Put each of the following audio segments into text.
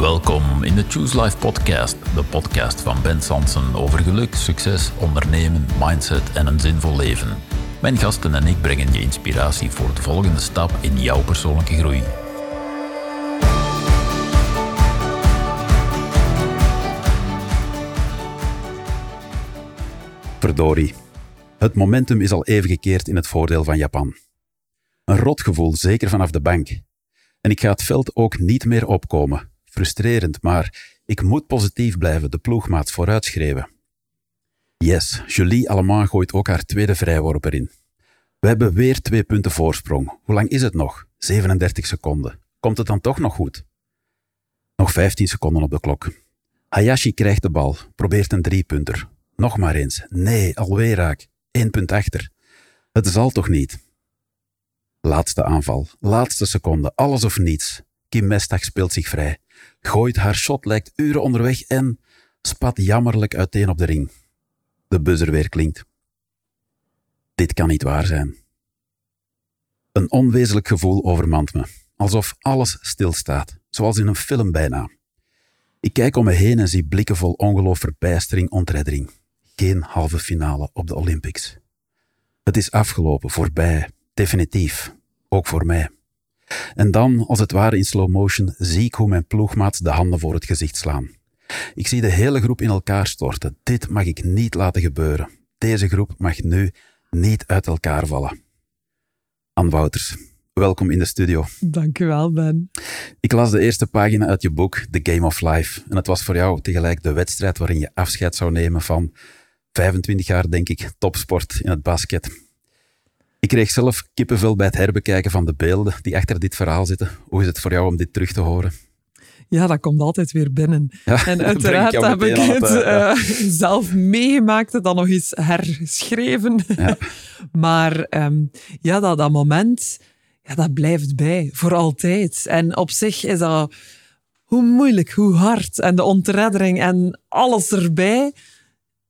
Welkom in de Choose Life podcast, de podcast van Ben Sansen over geluk, succes, ondernemen, mindset en een zinvol leven. Mijn gasten en ik brengen je inspiratie voor de volgende stap in jouw persoonlijke groei. Verdorie. Het momentum is al even gekeerd in het voordeel van Japan. Een rotgevoel, zeker vanaf de bank. En ik ga het veld ook niet meer opkomen. Frustrerend, maar ik moet positief blijven, de ploegmaats vooruitschreeuwen. Yes, Julie Allemand gooit ook haar tweede vrijworp erin. We hebben weer twee punten voorsprong. Hoe lang is het nog? 37 seconden. Komt het dan toch nog goed? Nog 15 seconden op de klok. Hayashi krijgt de bal, probeert een driepunter. Nog maar eens. Nee, alweer raak. Eén punt achter. Het zal toch niet? Laatste aanval. Laatste seconde. Alles of niets. Kim Mestag speelt zich vrij. Gooit haar shot, lijkt uren onderweg en spat jammerlijk uiteen op de ring. De buzzer weer klinkt. Dit kan niet waar zijn. Een onwezenlijk gevoel overmand me. Alsof alles stilstaat. Zoals in een film bijna. Ik kijk om me heen en zie blikken vol ongeloof, verbijstering, ontreddering. Geen halve finale op de Olympics. Het is afgelopen, voorbij, definitief. Ook voor mij. En dan, als het ware in slow motion, zie ik hoe mijn ploegmaats de handen voor het gezicht slaan. Ik zie de hele groep in elkaar storten. Dit mag ik niet laten gebeuren. Deze groep mag nu niet uit elkaar vallen. Anne Wouters, welkom in de studio. Dankjewel, Ben. Ik las de eerste pagina uit je boek The Game of Life. En het was voor jou tegelijk de wedstrijd waarin je afscheid zou nemen van 25 jaar, denk ik, topsport in het basket. Ik kreeg zelf kippenvel bij het herbekijken van de beelden die achter dit verhaal zitten. Hoe is het voor jou om dit terug te horen? Ja, dat komt altijd weer binnen. Ja, en uiteraard heb ik het het, eh, zelf meegemaakt en dan nog eens herschreven. Ja. maar ehm, ja, dat, dat moment, ja, dat blijft bij, voor altijd. En op zich is dat hoe moeilijk, hoe hard en de ontreddering en alles erbij,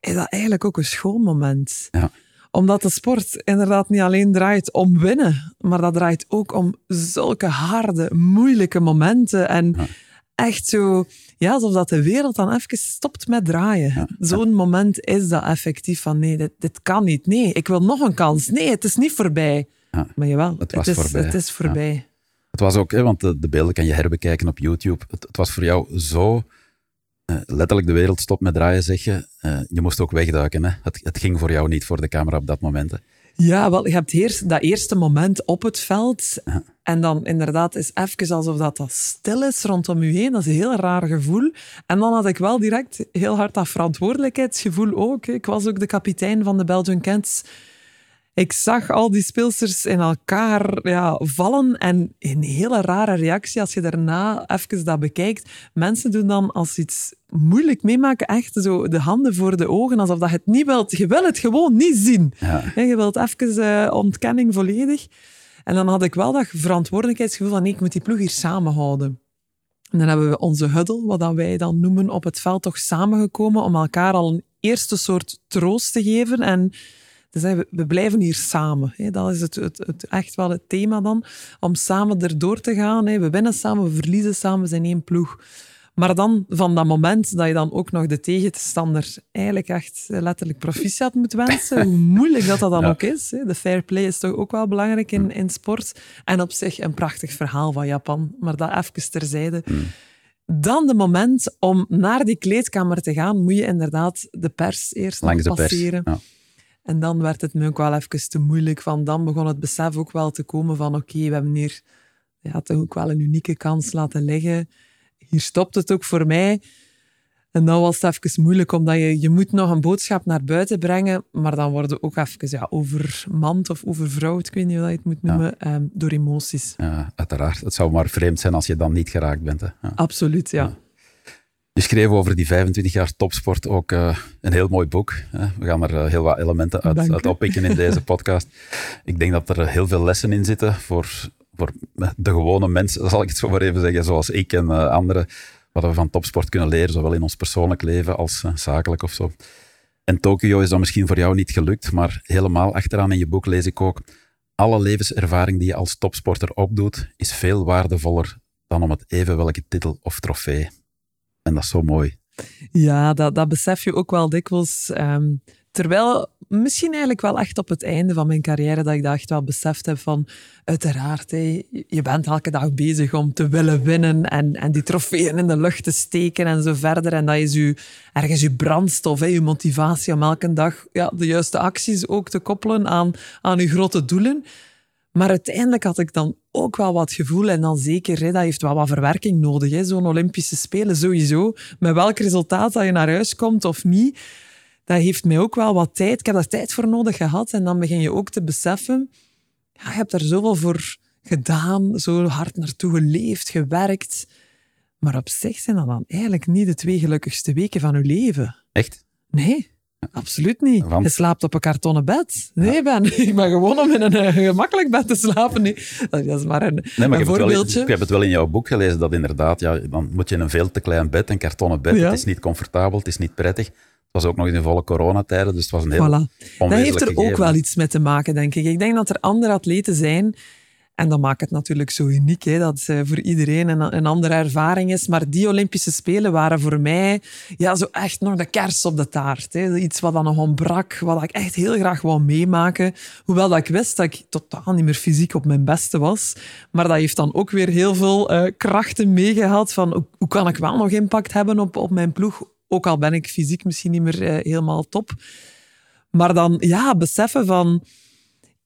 is dat eigenlijk ook een schoon moment. Ja. Omdat de sport inderdaad niet alleen draait om winnen, maar dat draait ook om zulke harde, moeilijke momenten. En Ja. echt zo, ja, alsof dat de wereld dan even stopt met draaien. Ja. Zo'n moment is dat effectief van nee, dit, dit kan niet. Nee, ik wil nog een kans. Nee, het is niet voorbij. Ja. Maar jawel, Het het, was is, voorbij. Het is voorbij. Het was ook, hè, want de, de beelden kan je herbekijken op YouTube. Het, het was voor jou zo... eh, letterlijk de wereld stopt met draaien, zeg je. Eh, je moest ook wegduiken. Hè? Het, het ging voor jou niet voor de camera op dat moment. Hè? Ja, wel, je hebt eerst dat eerste moment op het veld. Ja. En dan inderdaad is even alsof dat, dat stil is rondom je heen. Dat is een heel raar gevoel. En dan had ik wel direct heel hard dat verantwoordelijkheidsgevoel ook. Ik was ook de kapitein van de Belgian Cats. Ik zag al die speelsters in elkaar ja, vallen en een hele rare reactie als je daarna even dat bekijkt. Mensen doen dan als iets moeilijk meemaken echt zo de handen voor de ogen, alsof dat je het niet wilt. Je wil het gewoon niet zien. Ja. Je wilt even eh, ontkenning volledig. En dan had ik wel dat verantwoordelijkheidsgevoel van nee, ik moet die ploeg hier samenhouden. En dan hebben we onze huddle, wat dat wij dan noemen, op het veld toch samengekomen om elkaar al een eerste soort troost te geven. En te zeggen, we, we blijven hier samen. Hè. Dat is het, het, het, echt wel het thema dan, om samen erdoor te gaan. Hè. We winnen samen, we verliezen samen, we zijn één ploeg. Maar dan, van dat moment dat je dan ook nog de tegenstander eigenlijk echt letterlijk proficiat moet wensen, hoe moeilijk dat dat dan Ja. ook is. Hè. De fair play is toch ook wel belangrijk in, in sport. En op zich een prachtig verhaal van Japan, maar dat even terzijde. Dan de moment om naar die kleedkamer te gaan, moet je inderdaad de pers eerst de pers. passeren. Ja. En dan werd het me ook wel even te moeilijk. Van dan begon het besef ook wel te komen van oké, we hebben hier ja, toch ook wel een unieke kans laten liggen. Hier stopt het ook voor mij. En dan was het even moeilijk, omdat je, je moet nog een boodschap naar buiten brengen, maar dan worden ook even ja, overmand of overvrouwd, ik weet niet hoe je het moet noemen, ehm, door emoties. Ja, uiteraard. Het zou maar vreemd zijn als je dan niet geraakt bent. Hè? Ja. Absoluut, ja. Je schreef over die 25 jaar topsport ook eh, een heel mooi boek. Hè? We gaan er eh, heel wat elementen uit, Dank u. uit oppikken in deze podcast. Ik denk dat er heel veel lessen in zitten voor, voor de gewone mensen, zal ik het zo maar even zeggen, zoals ik en eh, anderen, wat we van topsport kunnen leren, zowel in ons persoonlijk leven als eh, zakelijk of zo. En Tokio is dan misschien voor jou niet gelukt, maar helemaal achteraan in je boek lees ik ook, alle levenservaring die je als topsporter opdoet, is veel waardevoller dan om het even welke titel of trofee En dat is zo mooi. Ja, dat, dat besef je ook wel dikwijls. Ehm, terwijl misschien eigenlijk wel echt op het einde van mijn carrière dat ik dat echt wel beseft heb van uiteraard, hé, je bent elke dag bezig om te willen winnen en, en die trofeeën in de lucht te steken en zo verder. En dat is je, ergens je brandstof, je motivatie om elke dag ja, de juiste acties ook te koppelen aan, aan je grote doelen. Maar uiteindelijk had ik dan ook wel wat gevoel. En dan zeker, hè, dat heeft wel wat verwerking nodig. Zo'n Olympische Spelen sowieso. Met welk resultaat dat je naar huis komt of niet. Dat heeft mij ook wel wat tijd. Ik heb daar tijd voor nodig gehad. En dan begin je ook te beseffen. Ja, je hebt daar zoveel voor gedaan. Zo hard naartoe geleefd, gewerkt. Maar op zich zijn dat dan eigenlijk niet de twee gelukkigste weken van je leven. Echt? Nee. Absoluut niet. Want- Je slaapt op een kartonnen bed. Nee, ben. Ik ben gewoon om in een eh, gemakkelijk bed te slapen. Nee. Dat is maar een, Nee, maar een ik heb, het wel, voorbeeldje. ik heb het wel in jouw boek gelezen dat inderdaad, ja, dan moet je in een veel te klein bed, een kartonnen bed. Ja. Het is niet comfortabel, het is niet prettig. Het was ook nog in de volle coronatijden, dus het was een heel Voilà. Dat heeft er ook wel iets mee te maken, denk ik. Ik denk dat er andere atleten zijn. En dat maakt het natuurlijk zo uniek, hè, dat het voor iedereen een, een andere ervaring is. Maar die Olympische Spelen waren voor mij ja, zo echt nog de kers op de taart. Hè. Iets wat dan nog ontbrak, wat ik echt heel graag wou meemaken. Hoewel dat ik wist dat ik totaal niet meer fysiek op mijn beste was. Maar dat heeft dan ook weer heel veel eh, krachten meegehad van hoe, hoe kan ik wel nog impact hebben op, op mijn ploeg. Ook al ben ik fysiek misschien niet meer eh, helemaal top. Maar dan ja, beseffen van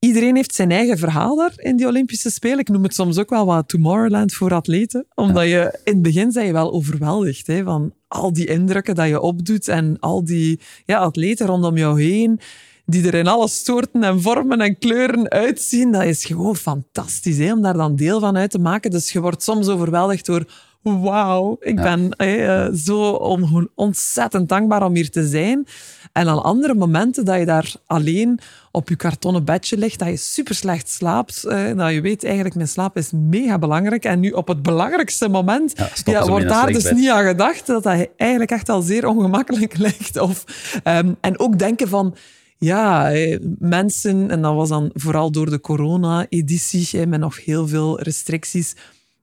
iedereen heeft zijn eigen verhaal daar in die Olympische Spelen. Ik noem het soms ook wel wat Tomorrowland voor atleten. Omdat je in het begin zijn je wel overweldigd hè, van al die indrukken dat je opdoet en al die ja, atleten rondom jou heen. Die er in alle soorten en vormen en kleuren uitzien. Dat is gewoon fantastisch hè, om daar dan deel van uit te maken. Dus je wordt soms overweldigd door wauw, ik ben eh, zo on- ontzettend dankbaar om hier te zijn. En aan andere momenten dat je daar alleen op je kartonnen bedje ligt, dat je super slecht slaapt, eh, dat je weet eigenlijk mijn slaap is mega belangrijk. En nu op het belangrijkste moment Ja, wordt daar dus bed. niet aan gedacht, dat dat eigenlijk echt al zeer ongemakkelijk lijkt. Of, ehm, en ook denken van, ja, eh, mensen, en dat was dan vooral door de corona-editie, met nog heel veel restricties,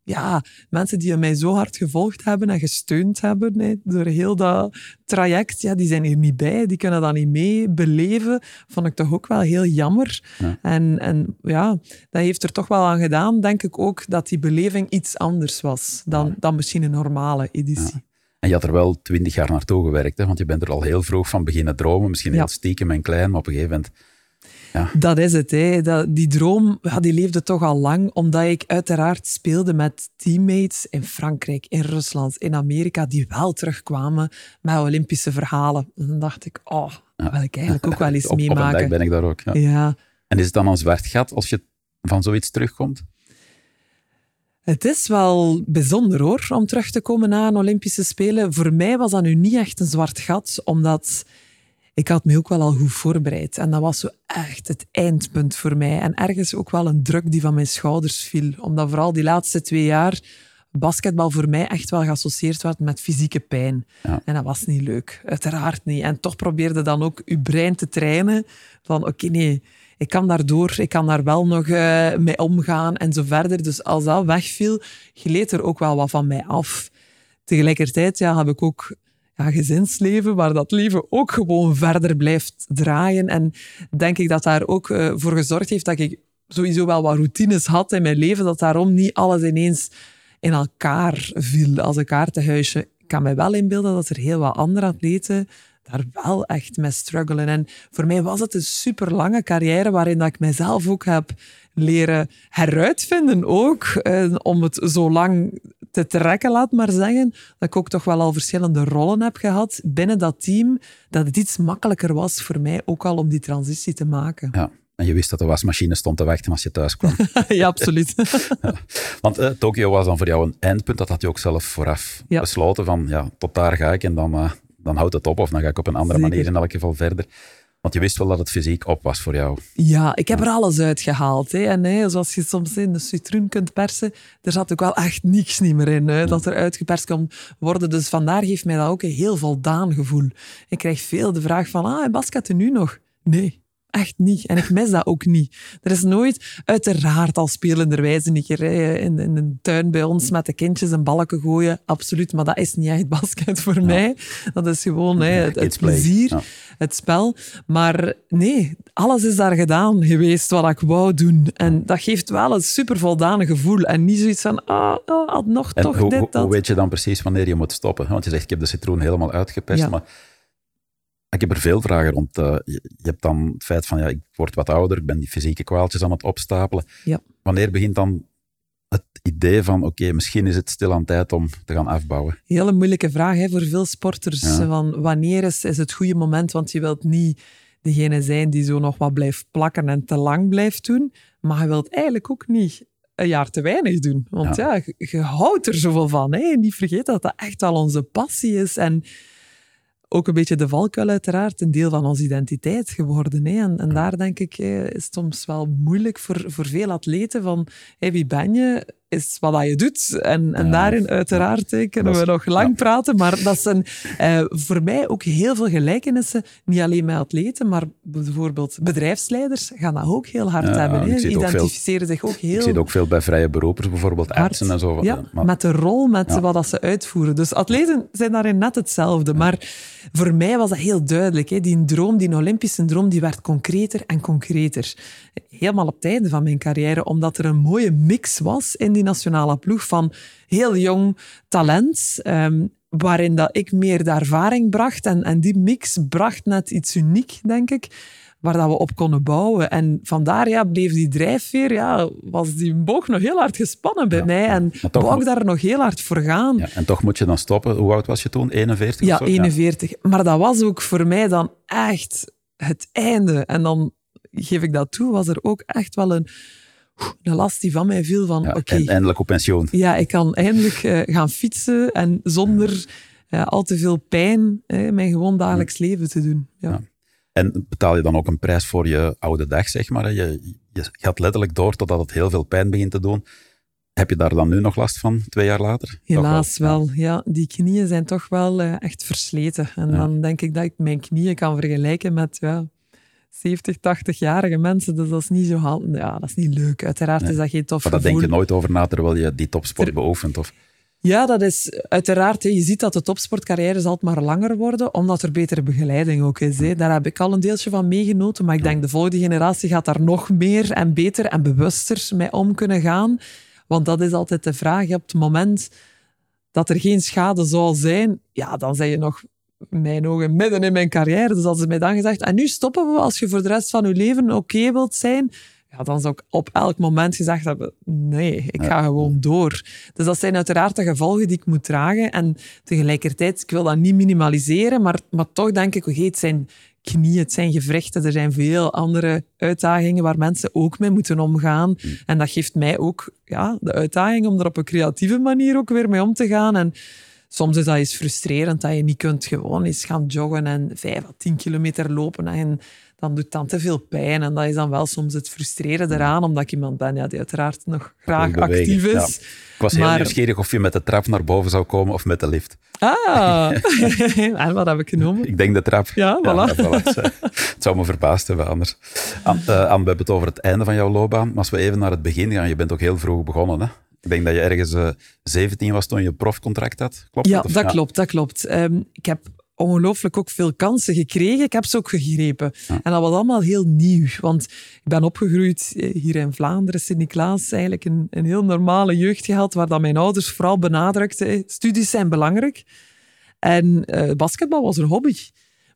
ja, mensen die mij zo hard gevolgd hebben en gesteund hebben hè, door heel dat traject, ja, die zijn hier niet bij, die kunnen dat niet mee beleven. Vond ik toch ook wel heel jammer. Ja. En, en ja, dat heeft er toch wel aan gedaan, denk ik ook, dat die beleving iets anders was dan, dan misschien een normale editie. En je had er wel twintig jaar naartoe gewerkt, hè? want je bent er al heel vroeg van beginnen dromen. Misschien heel stiekem en klein, maar op een gegeven moment... Dat is het. Hè. Dat, die droom ja, die leefde toch al lang, omdat ik uiteraard speelde met teammates in Frankrijk, in Rusland, in Amerika, die wel terugkwamen met Olympische verhalen. En dan dacht ik, oh, dat wil ik eigenlijk ook wel eens op, op een dag meemaken. ben ik daar ook. Ja. Ja. En is het dan een zwart gat als je van zoiets terugkomt? Het is wel bijzonder hoor, om terug te komen na een Olympische Spelen. Voor mij was dat nu niet echt een zwart gat, omdat ik had me ook wel al goed voorbereid. En dat was zo echt het eindpunt voor mij. En ergens ook wel een druk die van mijn schouders viel. Omdat vooral die laatste twee jaar basketbal voor mij echt wel geassocieerd werd met fysieke pijn. Ja. En dat was niet leuk, uiteraard niet. En toch probeerde dan ook uw brein te trainen van oké, nee, ik kan daardoor, ik kan daar wel nog eh, mee omgaan en zo verder. Dus als dat wegviel, gleed er ook wel wat van mij af. Tegelijkertijd ja, heb ik ook gezinsleven, waar dat leven ook gewoon verder blijft draaien. En denk ik dat daar ook eh, voor gezorgd heeft dat ik sowieso wel wat routines had in mijn leven, dat daarom niet alles ineens in elkaar viel als een kaartenhuisje. Ik kan me wel inbeelden dat er heel wat andere atleten daar wel echt mee struggelen. En voor mij was het een super lange carrière waarin dat ik mezelf ook heb leren heruitvinden ook. eh, om het zo lang te trekken, laat maar zeggen. Dat ik ook toch wel al verschillende rollen heb gehad binnen dat team. Dat het iets makkelijker was voor mij ook al om die transitie te maken. Ja. En je wist dat de wasmachine stond te wachten als je thuis kwam. ja, absoluut. Want eh, Tokio was dan voor jou een eindpunt. Dat had je ook zelf vooraf Ja. besloten. Van ja, tot daar ga ik en dan, eh, dan houdt het op. Of dan ga ik op een andere Zeker. manier in elk geval verder. Want je wist wel dat het fysiek op was voor jou. Ja, ik heb er alles uitgehaald. Hè. En hè, zoals je soms in de citroen kunt persen, er zat ook wel echt niks niet meer in. Hè, dat er uitgeperst kon worden. Dus vandaar geeft mij dat ook een heel voldaan gevoel. Ik krijg veel de vraag van, ah, en Bas, nu nog? Nee. Echt niet. En ik mis dat ook niet. Er is nooit, uiteraard al spelenderwijze een keer hè, in, in de tuin bij ons met de kindjes een balken gooien. Absoluut. Maar dat is niet echt basket voor mij. Dat is gewoon hè, het, het plezier, ja. het spel. Maar nee, alles is daar gedaan geweest wat ik wou doen. En dat geeft wel een super voldane gevoel. En niet zoiets van, ah, oh, had nog en toch hoe, dit, dat. Hoe weet je dan precies wanneer je moet stoppen? Want je zegt, ik heb de citroen helemaal uitgeperst, Ja. maar ik heb er veel vragen rond. Eh, je, hebt dan het feit van, ja, ik word wat ouder, ik ben die fysieke kwaaltjes aan het opstapelen. Ja. Wanneer begint dan het idee van, oké, misschien is het stil aan tijd om te gaan afbouwen? Hele moeilijke vraag hè, voor veel sporters. Ja. Van wanneer is, is het goede moment? Want je wilt niet degene zijn die zo nog wat blijft plakken en te lang blijft doen. Maar je wilt eigenlijk ook niet een jaar te weinig doen. Want ja, je, je houdt er zoveel van. Hè? En niet vergeet dat dat echt wel onze passie is. En ook een beetje de valkuil uiteraard, een deel van onze identiteit geworden. Hè? En, en daar denk ik, is het soms wel moeilijk voor, voor veel atleten van hey, wie ben je, is wat dat je doet. En, en Ja. daarin uiteraard kunnen we nog lang ja. praten, maar dat zijn eh, voor mij ook heel veel gelijkenissen, niet alleen met atleten, maar bijvoorbeeld bedrijfsleiders gaan dat ook heel hard hebben. veel- Identificeren zich ook heel Ik zie het ook veel bij vrije beroepers, bijvoorbeeld artsen en zo. Ja, Maar- met de rol, met wat dat ze uitvoeren. Dus atleten zijn daarin net hetzelfde. Maar voor mij was dat heel duidelijk. Die droom, die Olympische droom, die werd concreter en concreter. Helemaal op het einde van mijn carrière, omdat er een mooie mix was in die nationale ploeg van heel jong talent, ehm, waarin dat ik meer de ervaring bracht. En, en die mix bracht net iets uniek, denk ik waar dat we op konden bouwen. En vandaar ja, bleef die drijfveer, ja, was die boog nog heel hard gespannen bij Ja, mij. En wou ik daar nog heel hard voor gaan. ja, en toch moet je dan stoppen. Hoe oud was je toen? 41 Ja, of zo? 41. Maar dat was ook voor mij dan echt het einde. En dan geef ik dat toe, was er ook echt wel een, een last die van mij viel van, Ja, oké, eindelijk op pensioen. ja, ik kan eindelijk eh, gaan fietsen en zonder eh, al te veel pijn eh, mijn gewoon dagelijks leven te doen. Ja. Ja. En betaal je dan ook een prijs voor je oude dag, zeg maar? Je, je gaat letterlijk door totdat het heel veel pijn begint te doen. Heb je daar dan nu nog last van, twee jaar later? Helaas wel. Ja, die knieën zijn toch wel echt versleten. En Ja. dan denk ik dat ik mijn knieën kan vergelijken met ja, 70, 80-jarige mensen. Dus dat is niet zo haal- Ja, dat is niet leuk. Uiteraard Nee. is dat geen tof Maar daar denk je nooit over na terwijl je die topsport beoefent. Of, Ja, dat is uiteraard. Je ziet dat de topsportcarrières altijd maar langer worden, omdat er betere begeleiding ook is. Hè. Daar heb ik al een deeltje van meegenoten, maar ik denk de volgende generatie gaat daar nog meer en beter en bewuster mee om kunnen gaan. Want dat is altijd de vraag. Op het moment dat er geen schade zou zijn, ja, dan zijn je nog mijn ogen midden in mijn carrière. Dus als ze mij dan gezegd, en nu stoppen we als je voor de rest van je leven oké wilt zijn, ja, dan zou ik op elk moment gezegd hebben, nee, ik ga gewoon door. Dus dat zijn uiteraard de gevolgen die ik moet dragen. En tegelijkertijd, ik wil dat niet minimaliseren, maar, maar toch denk ik, oké, het zijn knieën, het zijn gewrichten, er zijn veel andere uitdagingen waar mensen ook mee moeten omgaan. En dat geeft mij ook ja, de uitdaging om er op een creatieve manier ook weer mee om te gaan. En soms is dat eens frustrerend dat je niet kunt gewoon eens gaan joggen en vijf à tien kilometer lopen en dan doet dan te veel pijn. En dat is dan wel soms het frustreren eraan, omdat ik iemand ben ja, die uiteraard nog graag actief is. ja. Ik was heel Maar- nieuwsgierig of je met de trap naar boven zou komen of met de lift. Ah, en wat heb ik genomen? Ik denk de trap. Ja, voilà. Het zou me verbaasd hebben anders. Anne, eh, Anne, we hebben het over het einde van jouw loopbaan. Maar als we even naar het begin gaan, je bent ook heel vroeg begonnen. Hè? Ik denk dat je ergens eh 17 was toen je profcontract had. Klopt Ja, dat klopt, dat klopt. Ehm, ik heb ongelooflijk ook veel kansen gekregen. Ik heb ze ook gegrepen. En dat was allemaal heel nieuw. Want ik ben opgegroeid eh, hier in Vlaanderen, Sint-Niklaas. Eigenlijk een, een heel normale jeugd gehad, waar dan mijn ouders vooral benadrukten. eh, Studies zijn belangrijk. En eh, basketbal was een hobby.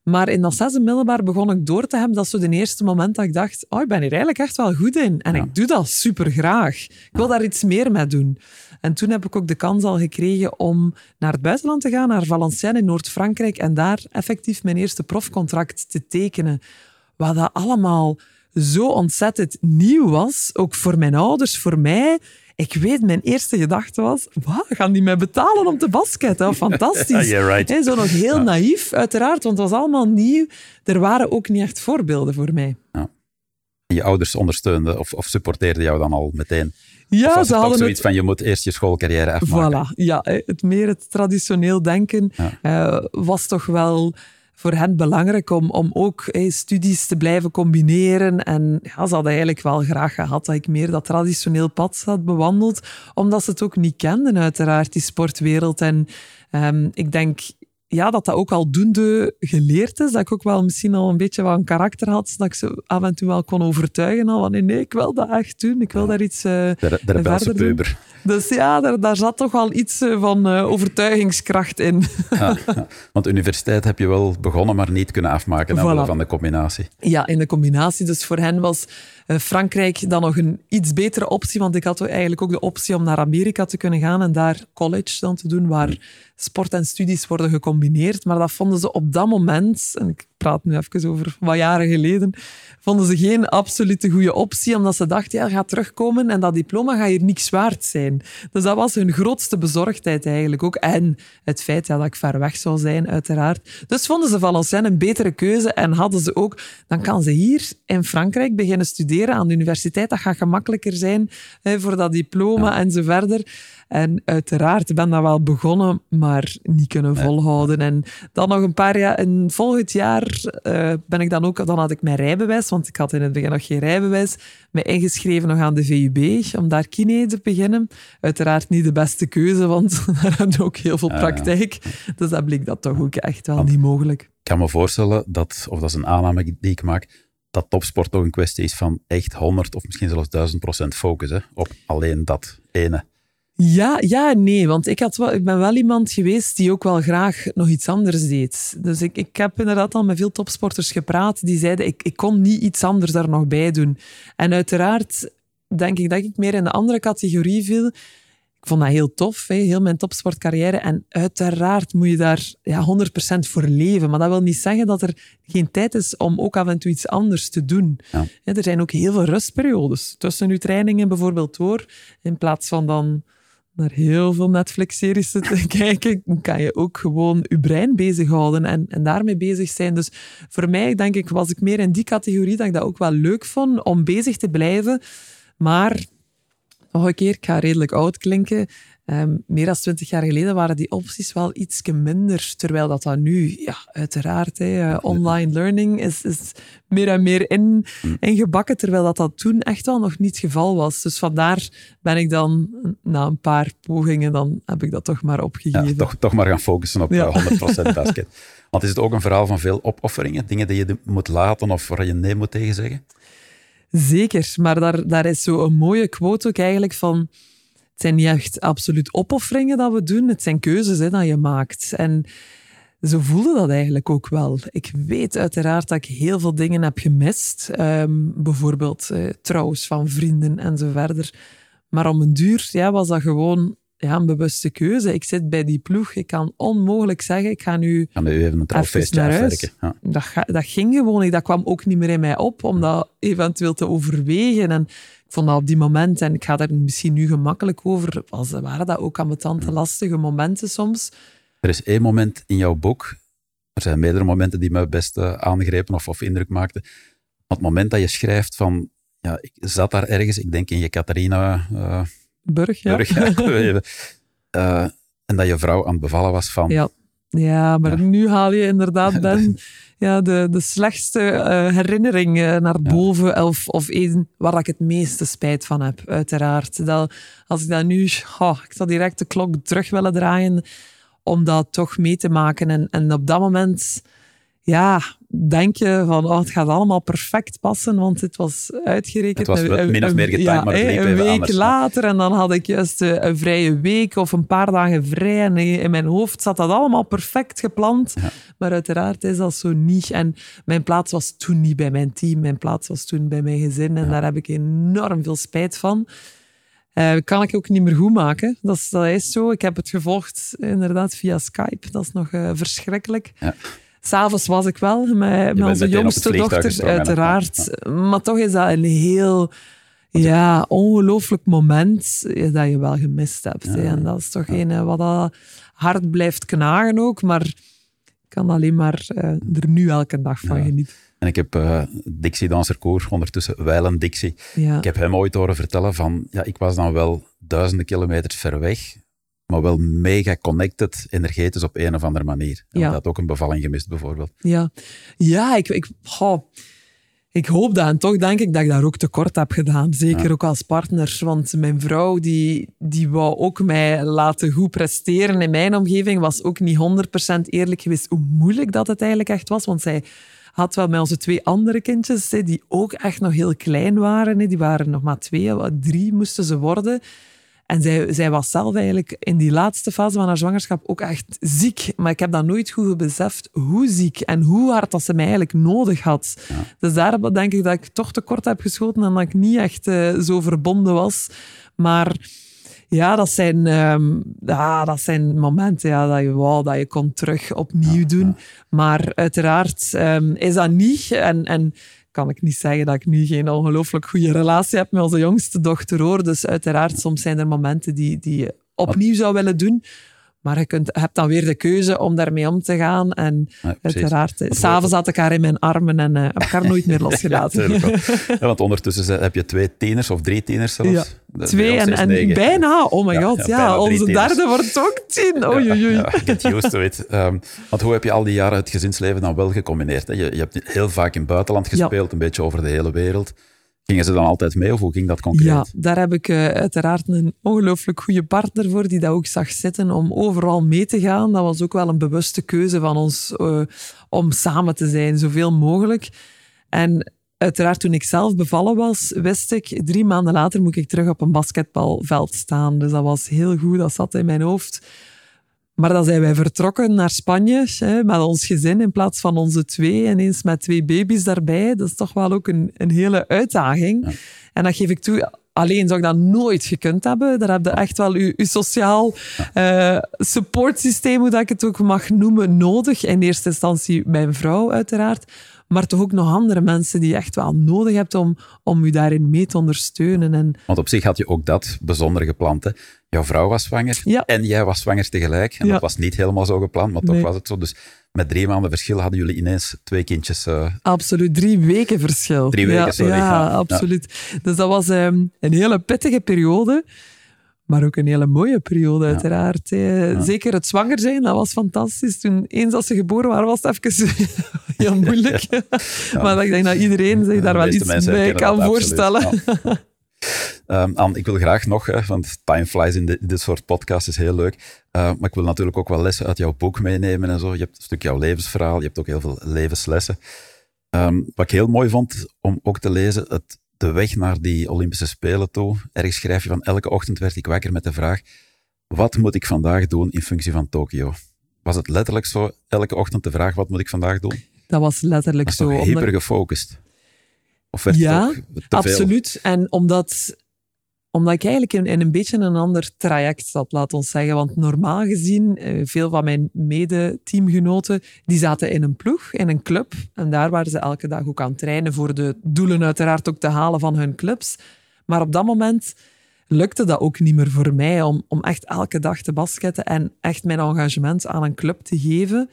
Maar in dat zesde middelbaar begon ik door te hebben. Dat is zo de eerste moment dat ik dacht, oh, ik ben hier eigenlijk echt wel goed in. En Ja. ik doe dat super graag. Ik wil daar iets meer mee doen. En toen heb ik ook de kans al gekregen om naar het buitenland te gaan, naar Valenciennes in Noord-Frankrijk, en daar effectief mijn eerste profcontract te tekenen. Wat dat allemaal zo ontzettend nieuw was, ook voor mijn ouders, voor mij. Ik weet, mijn eerste gedachte was, wat, gaan die mij betalen om te basketten? Fantastisch. Yeah, right. Zo nog heel naïef, uiteraard, want het was allemaal nieuw. Er waren ook niet echt voorbeelden voor mij. Je ouders ondersteunden of, of supporteerden jou dan al meteen? Ja, ze hadden zoiets het... van, je moet eerst je schoolcarrière afmaken? Voilà, ja, het meer het traditioneel denken Ja. eh, was toch wel voor hen belangrijk om, om ook hey, studies te blijven combineren. En ja, ze hadden eigenlijk wel graag gehad dat ik meer dat traditioneel pad had bewandeld, omdat ze het ook niet kenden, uiteraard, die sportwereld. En um, ik denk ja, dat dat ook al doende geleerd is. Dat ik ook wel misschien al een beetje wat een karakter had. Dat ik ze af en toe wel kon overtuigen. Al van nee, nee, ik wil dat echt doen. Ik wil daar iets uh, de, de verder doen. Dus ja, daar, daar zat toch wel iets eh, van uh, overtuigingskracht in. Ja, Want universiteit heb je wel begonnen, maar niet kunnen afmaken voilà. van de combinatie. Ja, in de combinatie. Dus voor hen was Frankrijk dan nog een iets betere optie. Want ik had eigenlijk ook de optie om naar Amerika te kunnen gaan en daar college dan te doen, waar... Sport en studies worden gecombineerd. Maar dat vonden ze op dat moment, en ik praat nu even over wat jaren geleden, vonden ze geen absolute goede optie, omdat ze dachten, ja, gaat terugkomen en dat diploma gaat hier niks waard zijn. Dus dat was hun grootste bezorgdheid eigenlijk ook. En het feit dat ik ver weg zou zijn, uiteraard. Dus vonden ze Valenciennes een betere keuze en hadden ze ook, dan kan ze hier in Frankrijk beginnen studeren aan de universiteit. Dat gaat gemakkelijker zijn hè, voor dat diploma en zo verder. En uiteraard ben dat wel begonnen, maar niet kunnen volhouden. En dan nog een paar jaar, en volgend jaar uh, ben ik dan ook, dan had ik mijn rijbewijs, want ik had in het begin nog geen rijbewijs, me ingeschreven nog aan de VUB, om daar kine te beginnen. Uiteraard niet de beste keuze, want daar hebben we ook heel veel praktijk. Dus dat bleek dat toch ook echt wel niet mogelijk. Ik kan me voorstellen dat, of dat is een aanname die ik maak, dat topsport toch een kwestie is van echt 100 of misschien zelfs 1000 procent focus hè, op alleen dat ene. Ja, ja nee. Want ik, had wel, ik ben wel iemand geweest die ook wel graag nog iets anders deed. Dus ik, ik heb inderdaad al met veel topsporters gepraat die zeiden ik, ik kon niet iets anders daar nog bij doen. En uiteraard denk ik dat ik meer in de andere categorie viel. Ik vond dat heel tof, heel mijn topsportcarrière. En uiteraard moet je daar ja, 100% voor leven. Maar dat wil niet zeggen dat er geen tijd is om ook af en toe iets anders te doen. Ja. er zijn ook heel veel rustperiodes tussen je trainingen bijvoorbeeld door. In plaats van dan naar heel veel Netflix-series te kijken, kan je ook gewoon je brein bezighouden en, en daarmee bezig zijn. Dus voor mij, denk ik, was ik meer in die categorie dat ik dat ook wel leuk vond om bezig te blijven. Maar nog een keer, ik ga redelijk oud klinken. Um, meer dan twintig jaar geleden waren die opties wel iets minder. Terwijl dat, dat nu, ja, uiteraard, hè, uh, online learning is, is meer en meer in, hm. ingebakken. Terwijl dat, dat toen echt wel nog niet het geval was. Dus vandaar ben ik dan, na een paar pogingen, dan heb ik dat toch maar opgegeven. Ja, toch, toch maar gaan focussen op ja. 100% eh, basket. Want is het ook een verhaal van veel opofferingen? Dingen die je moet laten of waar je nee moet tegen zeggen? Zeker, maar daar, daar is zo een mooie quote ook eigenlijk van het zijn niet echt absoluut opofferingen dat we doen. Het zijn keuzes hè, dat je maakt. En zo voelde dat eigenlijk ook wel. Ik weet uiteraard dat ik heel veel dingen heb gemist. Um, bijvoorbeeld uh, trouwens van vrienden en zo verder. Maar om een duur ja, was dat gewoon ja, een bewuste keuze. Ik zit bij die ploeg. Ik kan onmogelijk zeggen, ik ga nu we even een trouwfeestje naar huis. Ja. Dat, dat ging gewoon niet. Dat kwam ook niet meer in mij op om dat eventueel te overwegen. En ik vond dat op die moment, en ik ga daar misschien nu gemakkelijk over, was, waren dat ook ambetante, lastige momenten soms. Er is één moment in jouw boek, er zijn meerdere momenten die me best uh, aangrepen of, of indruk maakten. Op het moment dat je schrijft van, ja, ik zat daar ergens, ik denk in je Catharina... Uh, Burg, ja. Burg, ja uh, en dat je vrouw aan het bevallen was van... Ja, ja maar nu haal je inderdaad, Ben, ja, de, de slechtste uh, herinnering uh, naar boven. Of, of één waar ik het meeste spijt van heb, uiteraard. Dat, als ik dat nu... Oh, ik zou direct de klok terug willen draaien om dat toch mee te maken. En, en op dat moment ja, denk je van oh, het gaat allemaal perfect passen, want het was uitgerekend. Het was min of meer getimed, ja, maar het Een week later en dan had ik juist eh, een vrije week of een paar dagen vrij en in mijn hoofd zat dat allemaal perfect gepland. Maar uiteraard is dat zo niet. En mijn plaats was toen niet bij mijn team, mijn plaats was toen bij mijn gezin en daar heb ik enorm veel spijt van. Uh, kan ik ook niet meer goed maken. Dat is, dat is zo. Ik heb het gevolgd inderdaad via Skype. Dat is nog uh, verschrikkelijk. Ja. S'avonds was ik wel met, met onze jongste dochter, uiteraard. Maar toch is dat een heel ja, ongelooflijk moment dat je wel gemist hebt. En dat is toch een wat dat hard blijft knagen ook. Maar ik kan alleen maar uh, er nu elke dag van genieten. En ik heb uh, Dixie Danserkoor, ondertussen Wijlen Dixie. Ik heb hem ooit horen vertellen van, ja, ik was dan wel duizenden kilometers ver weg, maar wel mega connected, energetisch op een of andere manier. Ja. Dat ook een bevalling gemist, bijvoorbeeld. Ja, ja ik, ik, ik hoop dat. En toch denk ik dat ik daar ook tekort heb gedaan. Zeker ook als partner. Want mijn vrouw, die, die wou ook mij laten goed presteren in mijn omgeving, was ook niet 100% eerlijk geweest hoe moeilijk dat het eigenlijk echt was. Want zij had wel met onze twee andere kindjes, die ook echt nog heel klein waren. Die waren nog maar twee, drie moesten ze worden. En zij, zij was zelf eigenlijk in die laatste fase van haar zwangerschap ook echt ziek. Maar ik heb dat nooit goed beseft hoe ziek en hoe hard dat ze mij eigenlijk nodig had. Dus daar denk ik dat ik toch tekort heb geschoten en dat ik niet echt eh, zo verbonden was. Maar ja, dat zijn, ehm, ja, dat zijn momenten ja, dat je wou dat je kon terug opnieuw doen. Maar uiteraard ehm, is dat niet. En, en kan ik niet zeggen dat ik nu geen ongelooflijk goede relatie heb met onze jongste dochter hoor. Dus uiteraard, soms zijn er momenten die, die je opnieuw zou willen doen. Maar je kunt, hebt dan weer de keuze om daarmee om te gaan. En Ja, uiteraard, eh, s'avonds had ik haar in mijn armen en eh, heb ik haar nooit meer losgelaten. Ja, want ondertussen heb je twee tieners of drie tieners zelfs. Ja, Twee en, is en negen. bijna, oh my god, ja, onze derde wordt ook tien. Oei, oei, oei. Get used to it. Want hoe heb je al die jaren het gezinsleven dan wel gecombineerd? Hè? Je, je hebt heel vaak in het buitenland gespeeld, een beetje over de hele wereld. Gingen ze dan altijd mee of hoe ging dat concreet? Ja, daar heb ik eh, uiteraard een ongelooflijk goede partner voor die dat ook zag zitten om overal mee te gaan. Dat was ook wel een bewuste keuze van ons eh, om samen te zijn, zoveel mogelijk. En uiteraard toen ik zelf bevallen was, wist ik, drie maanden later moet ik terug op een basketbalveld staan. Dus dat was heel goed, dat zat in mijn hoofd. Maar dan zijn wij vertrokken naar Spanje hè, met ons gezin in plaats van onze twee. Ineens met twee baby's daarbij. Dat is toch wel ook een, een hele uitdaging. En dat geef ik toe. Alleen zou ik dat nooit gekund hebben. Daar heb je echt wel je, je sociaal eh, supportsysteem, hoe dat ik het ook mag noemen, nodig. In eerste instantie mijn vrouw, uiteraard. Maar toch ook nog andere mensen die je echt wel nodig hebt om, om je daarin mee te ondersteunen. En Want op zich had je ook dat bijzonder gepland. Hè? Jouw vrouw was zwanger Ja. en jij was zwanger tegelijk. En Ja. dat was niet helemaal zo gepland, maar toch was het zo. Dus met drie maanden verschil hadden jullie ineens twee kindjes. eh, Absoluut, drie weken verschil. Drie weken, ja, sorry. Ja, Ja. absoluut. Dus dat was ehm, een hele pittige periode, maar ook een hele mooie periode, uiteraard. Zeker het zwanger zijn, dat was fantastisch. Toen, eens als ze geboren waren, was het even heel moeilijk. Maar ik denk dat iedereen zich daar wel iets bij kan voorstellen. Anne, ik wil graag nog, hè, want time flies in, de- in dit soort podcasts is heel leuk. Uh, maar ik wil natuurlijk ook wel lessen uit jouw boek meenemen en zo. Je hebt een stuk jouw levensverhaal, je hebt ook heel veel levenslessen. Ehm, wat ik heel mooi vond om ook te lezen, het, de weg naar die Olympische Spelen toe. Ergens schrijf je van elke ochtend werd ik wakker met de vraag, wat moet ik vandaag doen in functie van Tokio? Was het letterlijk zo, elke ochtend de vraag, wat moet ik vandaag doen? Dat was letterlijk Dat zo. hyper gefocust? Of werd Ja, het ook te veel? Absoluut. En omdat, omdat ik eigenlijk in, een beetje een ander traject zat, laat ons zeggen. Want normaal gezien, eh, veel van mijn mede-teamgenoten, die zaten in een ploeg, in een club. En daar waren ze elke dag ook aan trainen voor de doelen uiteraard ook te halen van hun clubs. Maar op dat moment lukte dat ook niet meer voor mij om, om echt elke dag te basketten en echt mijn engagement aan een club te geven.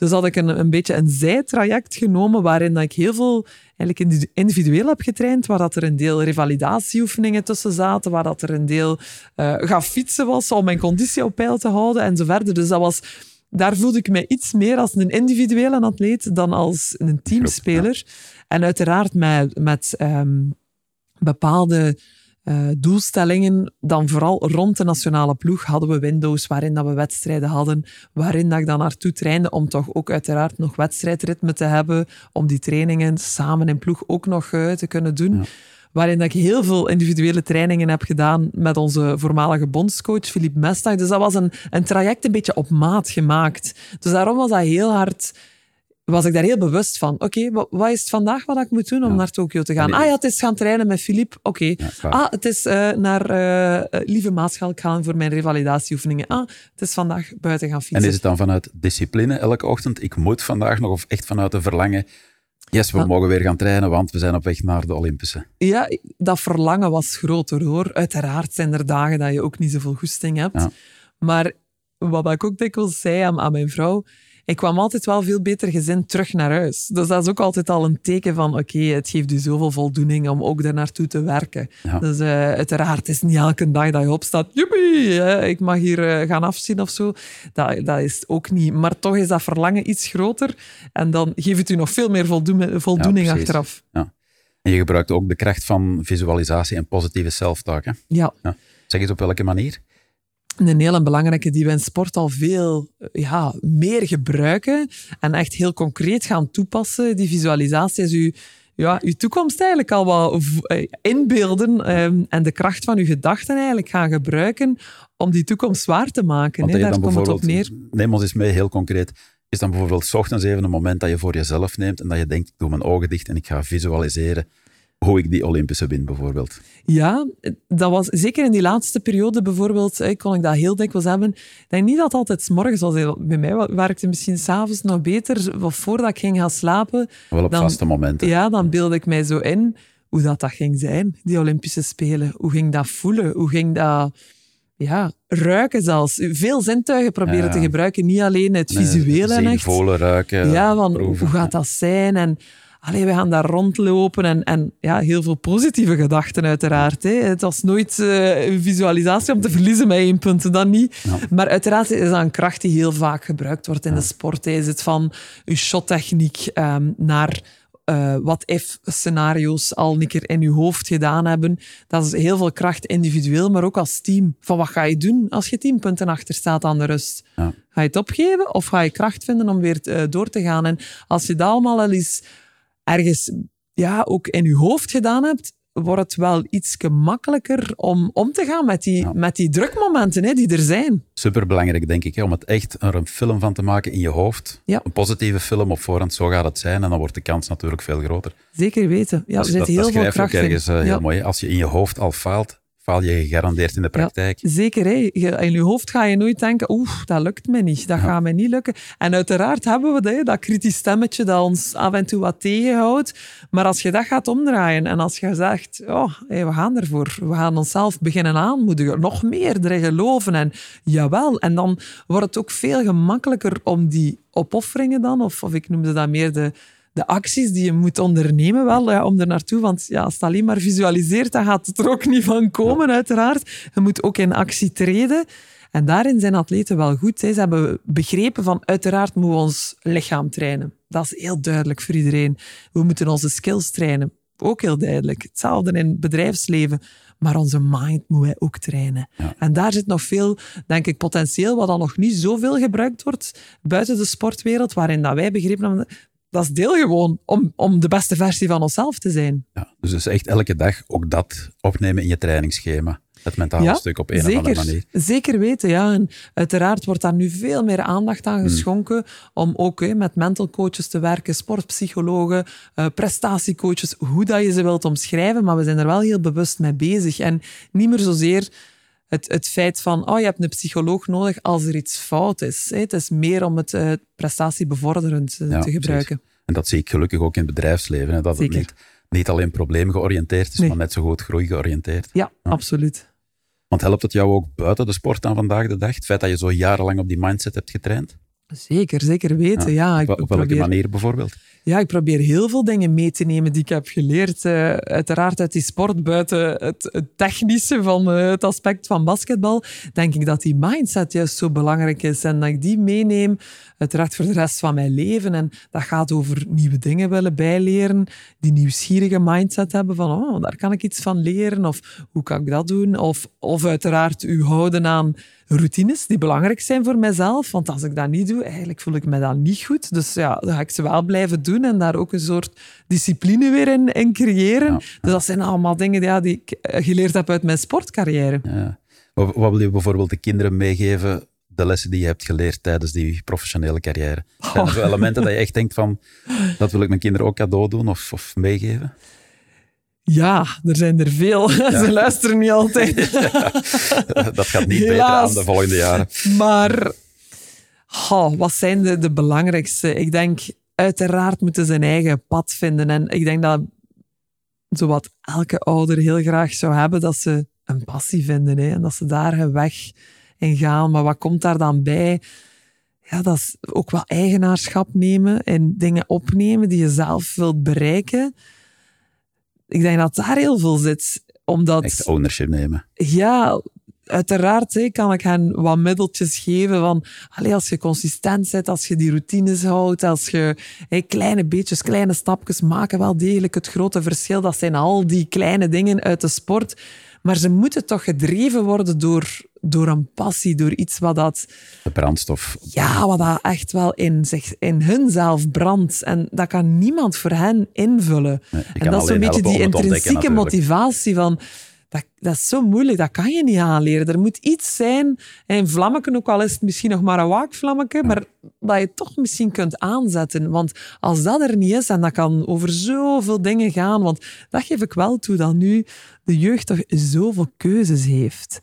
Dus had ik een, een beetje een zijtraject genomen waarin dat ik heel veel eigenlijk indi- individueel heb getraind, waar dat er een deel revalidatieoefeningen tussen zaten, waar dat er een deel eh gaan fietsen was om mijn conditie op peil te houden en zo verder. Dus dat was, daar voelde ik mij iets meer als een individuele atleet dan als een teamspeler. En uiteraard met, met ehm, bepaalde eh, doelstellingen, dan vooral rond de nationale ploeg, hadden we windows waarin dat we wedstrijden hadden, waarin dat ik dan naartoe trainde om toch ook uiteraard nog wedstrijdritme te hebben, om die trainingen samen in ploeg ook nog eh, te kunnen doen. Waarin dat ik heel veel individuele trainingen heb gedaan met onze voormalige bondscoach Philippe Mestag. Dus dat was een, een traject een beetje op maat gemaakt. Dus daarom was dat heel hard was ik daar heel bewust van. Oké, wa- wat is het vandaag wat ik moet doen om Ja. naar Tokio te gaan? Ah ja, het is gaan trainen met Philippe. Oké. ah, het is eh, naar eh, eh, Lieve Maasschalk gaan voor mijn revalidatieoefeningen. Ah, het is vandaag buiten gaan fietsen. En is het dan vanuit discipline elke ochtend? Ik moet vandaag nog, of echt vanuit een verlangen? Yes, we Ah. mogen weer gaan trainen, want we zijn op weg naar de Olympische. Ja, dat verlangen was groter hoor. Uiteraard zijn er dagen dat je ook niet zoveel goesting hebt. Maar wat ik ook dikwijls zei aan, aan mijn vrouw, ik kwam altijd wel veel beter gezind terug naar huis. Dus dat is ook altijd al een teken van, oké, het geeft u zoveel voldoening om ook daar naartoe te werken. Ja. Dus uh, uiteraard, het is niet elke dag dat je opstaat, joepie, ik mag hier uh, gaan afzien of zo. Dat, dat is ook niet. Maar toch is dat verlangen iets groter en dan geeft het u nog veel meer voldoening, voldoening ja, achteraf. Ja. En je gebruikt ook de kracht van visualisatie en positieve self-talk. Hè? Ja. ja. Zeg eens op welke manier? Een hele belangrijke die we in sport al veel ja, meer gebruiken en echt heel concreet gaan toepassen. Die visualisatie is uw, ja, uw toekomst eigenlijk al wat inbeelden um, en de kracht van uw gedachten eigenlijk gaan gebruiken om die toekomst waar te maken. Hè. Daar komt het op neer. Neem ons eens mee, heel concreet. Is dan bijvoorbeeld s ochtends even een moment dat je voor jezelf neemt en dat je denkt, ik doe mijn ogen dicht en ik ga visualiseren hoe ik die Olympische win, bijvoorbeeld. Ja, dat was zeker in die laatste periode bijvoorbeeld, kon ik dat heel dikwijls hebben. Ik denk niet dat het altijd s morgens was. Bij mij werkte misschien s'avonds nog beter, of voordat ik ging gaan slapen. Wel op dan, vaste momenten. Ja, dan beelde ik mij zo in hoe dat, dat ging zijn, die Olympische Spelen. Hoe ging dat voelen? Hoe ging dat ja, ruiken zelfs. Veel zintuigen proberen Ja. te gebruiken, niet alleen het visuele en echt. ruiken, Ja, van proeven. hoe gaat dat zijn? En allee, we gaan daar rondlopen en, en ja, heel veel positieve gedachten uiteraard. Hè. Het was nooit eh, een visualisatie om te verliezen met één punt, dat niet. Ja. Maar uiteraard is dat een kracht die heel vaak gebruikt wordt in de sport. hè. Is het van uw shottechniek ehm, naar eh wat-if-scenario's al een keer in je hoofd gedaan hebben. Dat is heel veel kracht individueel, maar ook als team. Van wat ga je doen als je tien punten achter staat aan de rust? Ja. Ga je het opgeven of ga je kracht vinden om weer eh, door te gaan? En als je dat allemaal al eens ergens ja, ook in je hoofd gedaan hebt, wordt het wel iets gemakkelijker om om te gaan met die, Ja. met die drukmomenten hè, die er zijn. Superbelangrijk, denk ik, hè, om het echt er een film van te maken in je hoofd. Ja. Een positieve film op voorhand, zo gaat het zijn. En dan wordt de kans natuurlijk veel groter. Zeker weten. Ja, dat, er zit dat, heel dat veel schrijf je ook kracht in. ergens eh, heel mooi. Als je in je hoofd al faalt, faal je gegarandeerd in de praktijk. Zeker, hè. In je hoofd ga je nooit denken, oeh, dat lukt me niet, dat gaat me niet lukken. En uiteraard hebben we dat, hè, dat kritisch stemmetje dat ons af en toe wat tegenhoudt. Maar als je dat gaat omdraaien en als je zegt, oh, hé, we gaan ervoor, we gaan onszelf beginnen aanmoedigen, nog meer erin geloven en jawel. En dan wordt het ook veel gemakkelijker om die opofferingen dan, of, of ik noemde dat meer de, de acties die je moet ondernemen wel, ja, om er naartoe. Want ja, als het alleen maar visualiseert, dan gaat het er ook niet van komen, uiteraard. Je moet ook in actie treden. En daarin zijn atleten wel goed. Hè. Ze hebben begrepen van, uiteraard moeten we ons lichaam trainen. Dat is heel duidelijk voor iedereen. We moeten onze skills trainen. Ook heel duidelijk. Hetzelfde in het bedrijfsleven. Maar onze mind moeten wij ook trainen. Ja. En daar zit nog veel, denk ik, potentieel wat dan nog niet zoveel gebruikt wordt buiten de sportwereld, waarin dat wij begrepen hebben, dat is deel gewoon om, om de beste versie van onszelf te zijn. Ja, dus, dus echt elke dag ook dat opnemen in je trainingsschema. Het mentale Ja, stuk op een of andere manier. zeker weten, ja. En uiteraard wordt daar nu veel meer aandacht Hmm. aan geschonken om ook met mental coaches te werken, sportpsychologen, eh, prestatiecoaches, hoe dat je ze wilt omschrijven, maar we zijn er wel heel bewust mee bezig. En niet meer zozeer het, het feit van, oh, je hebt een psycholoog nodig als er iets fout is. Het is meer om het eh, prestatiebevorderend eh, Ja, te gebruiken. En dat zie ik gelukkig ook in het bedrijfsleven. Hè, dat Zeker. het niet, niet alleen probleemgeoriënteerd is, Nee. maar net zo goed groeigeoriënteerd. Ja, absoluut. Want helpt het jou ook buiten de sport aan vandaag de dag? Het feit dat je zo jarenlang op die mindset hebt getraind? Zeker, zeker weten. Ja, ik op, op welke probeer- manier bijvoorbeeld? Ja, ik probeer heel veel dingen mee te nemen die ik heb geleerd. eh, uiteraard uit die sport, buiten het, technische van eh, het aspect van basketbal, denk ik dat die mindset juist zo belangrijk is. En dat ik die meeneem, uiteraard voor de rest van mijn leven. En dat gaat over nieuwe dingen willen bijleren, die nieuwsgierige mindset hebben van, oh, daar kan ik iets van leren, of hoe kan ik dat doen? Of, of uiteraard u houden aan routines die belangrijk zijn voor mijzelf. Want als ik dat niet doe, eigenlijk voel ik me dan niet goed. Dus ja, dan ga ik ze wel blijven doen en daar ook een soort discipline weer in, in creëren. Ja, Dus dat zijn allemaal dingen ja, die ik eh, geleerd heb uit mijn sportcarrière. Ja. Wat, wat wil je bijvoorbeeld de kinderen meegeven, de lessen die je hebt geleerd tijdens die professionele carrière? Zijn er zo elementen dat je echt denkt van, dat wil ik mijn kinderen ook cadeau doen of, of meegeven? Ja, er zijn er veel. Ze luisteren niet altijd. dat gaat niet beter aan de volgende jaren. Maar oh, wat zijn de, de belangrijkste? Ik denk, uiteraard moeten ze een eigen pad vinden. En ik denk dat zowat elke ouder heel graag zou hebben, dat ze een passie vinden. Hè? En dat ze daar hun weg in gaan. Maar wat komt daar dan bij? ja, dat is ook wel eigenaarschap nemen en dingen opnemen die je zelf wilt bereiken. Ik denk dat daar heel veel zit. Omdat, Echt ownership nemen. ja, uiteraard hè, kan ik hen wat middeltjes geven van allee, als je consistent bent, als je die routines houdt, als je kleine beetjes, kleine stapjes maken wel degelijk het grote verschil. Dat zijn al die kleine dingen uit de sport. Maar ze moeten toch gedreven worden door, door een passie, door iets wat dat De brandstof. ja, wat dat echt wel in, zich, in hunzelf brandt. En dat kan niemand voor hen invullen. Nee, en dat is alleen beetje die intrinsieke motivatie van... Dat, dat is zo moeilijk, dat kan je niet aanleren. Er moet iets zijn, een vlammetje, ook al is het misschien nog maar een waakvlammetje, maar dat je toch misschien kunt aanzetten. Want als dat er niet is, en dat kan over zoveel dingen gaan, want dat geef ik wel toe, dat nu de jeugd toch zoveel keuzes heeft.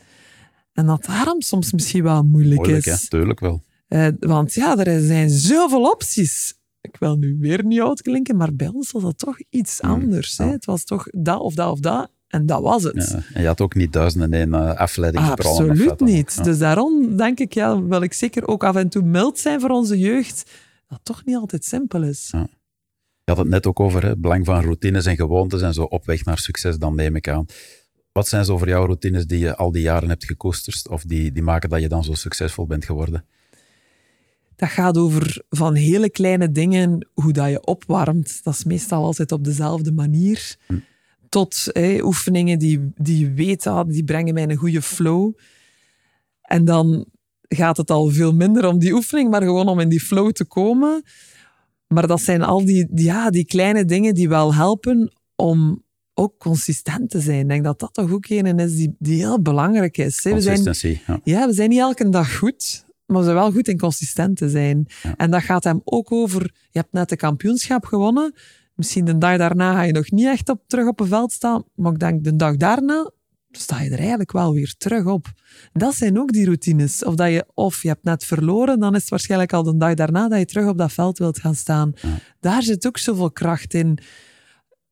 En dat daarom soms misschien wel moeilijk, Moeilijk, is. hè? Tuurlijk wel. Eh, want ja, er zijn zoveel opties. Ik wil nu weer niet uitklinken, maar bij ons was dat toch iets anders. Hè? Het was toch dat of dat of dat. En dat was het. Ja. En je had ook niet duizenden en één uh, afleidingsbronnen. Absoluut niet. Ja. Dus daarom denk ik, ja, wil ik zeker ook af en toe mild zijn voor onze jeugd. Dat toch niet altijd simpel is. Ja. Je had het net ook over het belang van routines en gewoontes en zo op weg naar succes, dan neem ik aan. Wat zijn zo voor jou routines die je al die jaren hebt gekoesterd of die, die maken dat je dan zo succesvol bent geworden? Dat gaat over van hele kleine dingen, hoe dat je opwarmt. Dat is meestal altijd op dezelfde manier. Hm. Tot oefeningen die, die je weet, ah, die brengen mij een goede flow. En dan gaat het al veel minder om die oefening, maar gewoon om in die flow te komen. Maar dat zijn al die- ja, die kleine dingen die wel helpen om ook consistent te zijn. Ik denk dat dat toch ook een is die, die heel belangrijk is. hè. We zijn. Ja. ja, we zijn niet elke dag goed, maar we zijn wel goed in consistent te zijn. Ja. En dat gaat hem ook over, je hebt net de kampioenschap gewonnen, misschien de dag daarna ga je nog niet echt op, terug op een veld staan, maar ik denk de dag daarna sta je er eigenlijk wel weer terug op. Dat zijn ook die routines. Of, dat je, of je hebt net verloren, dan is het waarschijnlijk al de dag daarna dat je terug op dat veld wilt gaan staan. Daar zit ook zoveel kracht in.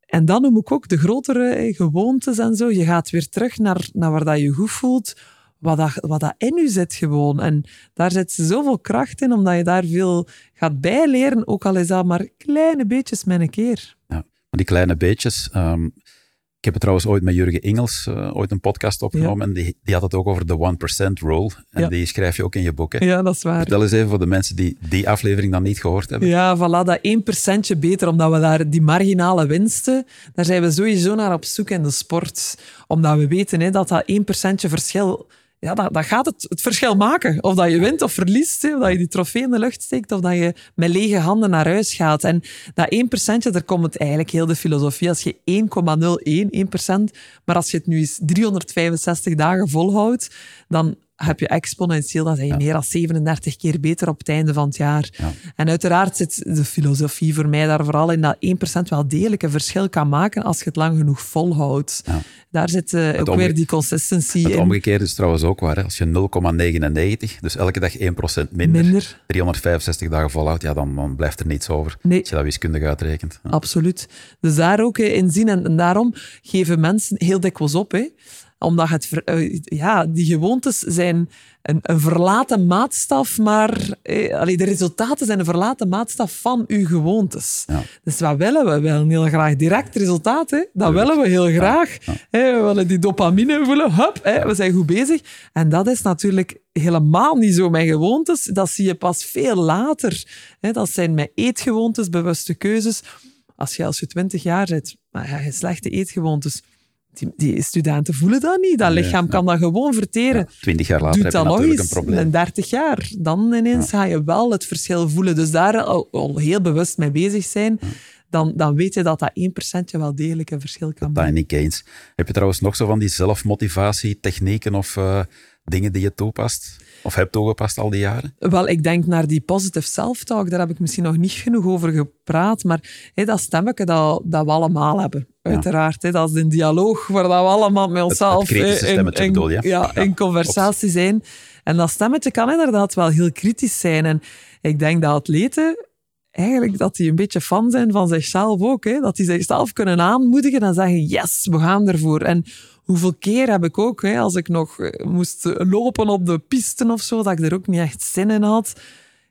En dan noem ik ook de grotere gewoontes en zo. Je gaat weer terug naar, naar waar dat je goed voelt, wat dat, wat dat in je zit gewoon. En daar zit zoveel kracht in, omdat je daar veel gaat bijleren, ook al is dat maar kleine beetjes met een keer. Ja. Maar die kleine beetjes. ehm, ik heb het trouwens ooit met Jurgen Engels eh, ooit een podcast opgenomen en die, die had het ook over de 1% rule. En Ja. die schrijf je ook in je boek. Hè? Ja, dat is waar. Vertel eens even voor de mensen die die aflevering dan niet gehoord hebben. Ja, voilà, dat 1% beter, omdat we daar die marginale winsten, daar zijn we sowieso naar op zoek in de sport. Omdat we weten hè, dat dat 1% verschil, ja, dat, dat gaat het, het verschil maken. Of dat je wint of verliest, of dat je die trofee in de lucht steekt, of dat je met lege handen naar huis gaat. En dat 1%, daar komt het eigenlijk heel de filosofie. Als je 1,01, 1%, maar als je het nu eens 365 dagen volhoudt, dan heb je exponentieel, dan zijn je meer dan 37 keer beter op het einde van het jaar. Ja. En uiteraard zit de filosofie voor mij daar vooral in dat 1% wel degelijk een verschil kan maken als je het lang genoeg volhoudt. Ja. Daar zit eh, ook omge- weer die consistency Het in. omgekeerde is trouwens ook waar. Hè? Als je 0,99, dus elke dag 1% minder, Minder. 365 dagen volhoudt, ja, dan, dan blijft er niets over. Nee. Als je dat wiskundig uitrekent. Absoluut. Dus daar ook eh, in zien. En, en daarom geven mensen heel dikwijls op. Hè. Omdat het, eh, ja, die gewoontes zijn een, een verlaten maatstaf, maar eh, allee, de resultaten zijn een verlaten maatstaf van uw gewoontes. Ja. Dus wat willen we? We willen heel graag direct resultaat. Hè. Dat willen we heel graag. We willen die dopamine voelen. Hup, hè, we zijn goed bezig. En dat is natuurlijk helemaal niet zo met gewoontes. Dat zie je pas veel later. Hè. Dat zijn met eetgewoontes, bewuste keuzes. Als je als je twintig jaar bent, maar ja, je slechte eetgewoontes. Die, die studenten voelen dat niet. Dat lichaam kan dat gewoon verteren. 20 jaar later heb je dat nog eens een probleem. in 30 jaar. Dan ineens ga je wel het verschil voelen. Dus daar al, al heel bewust mee bezig zijn. Dan, dan weet je dat dat 1% wel degelijk een verschil kan Dat maken. niet eens. Heb je trouwens nog zo van die zelfmotivatie-technieken of eh, dingen die je toepast? Of hebt toegepast al die jaren? Wel, ik denk naar die positive self-talk, daar heb ik misschien nog niet genoeg over gepraat, maar dat stemmetje dat, dat we allemaal hebben, uiteraard. Hé, dat is een dialoog waar dat we allemaal met onszelf hé, stemmetje in, bedoel? Ja, Ja, in conversatie zijn. En dat stemmetje kan inderdaad wel heel kritisch zijn. En ik denk dat atleten eigenlijk dat die een beetje fan zijn van zichzelf ook. Hè? Dat die zichzelf kunnen aanmoedigen en zeggen, yes, we gaan ervoor. En hoeveel keer heb ik ook, hè, als ik nog eh, moest lopen op de piste of zo, dat ik er ook niet echt zin in had.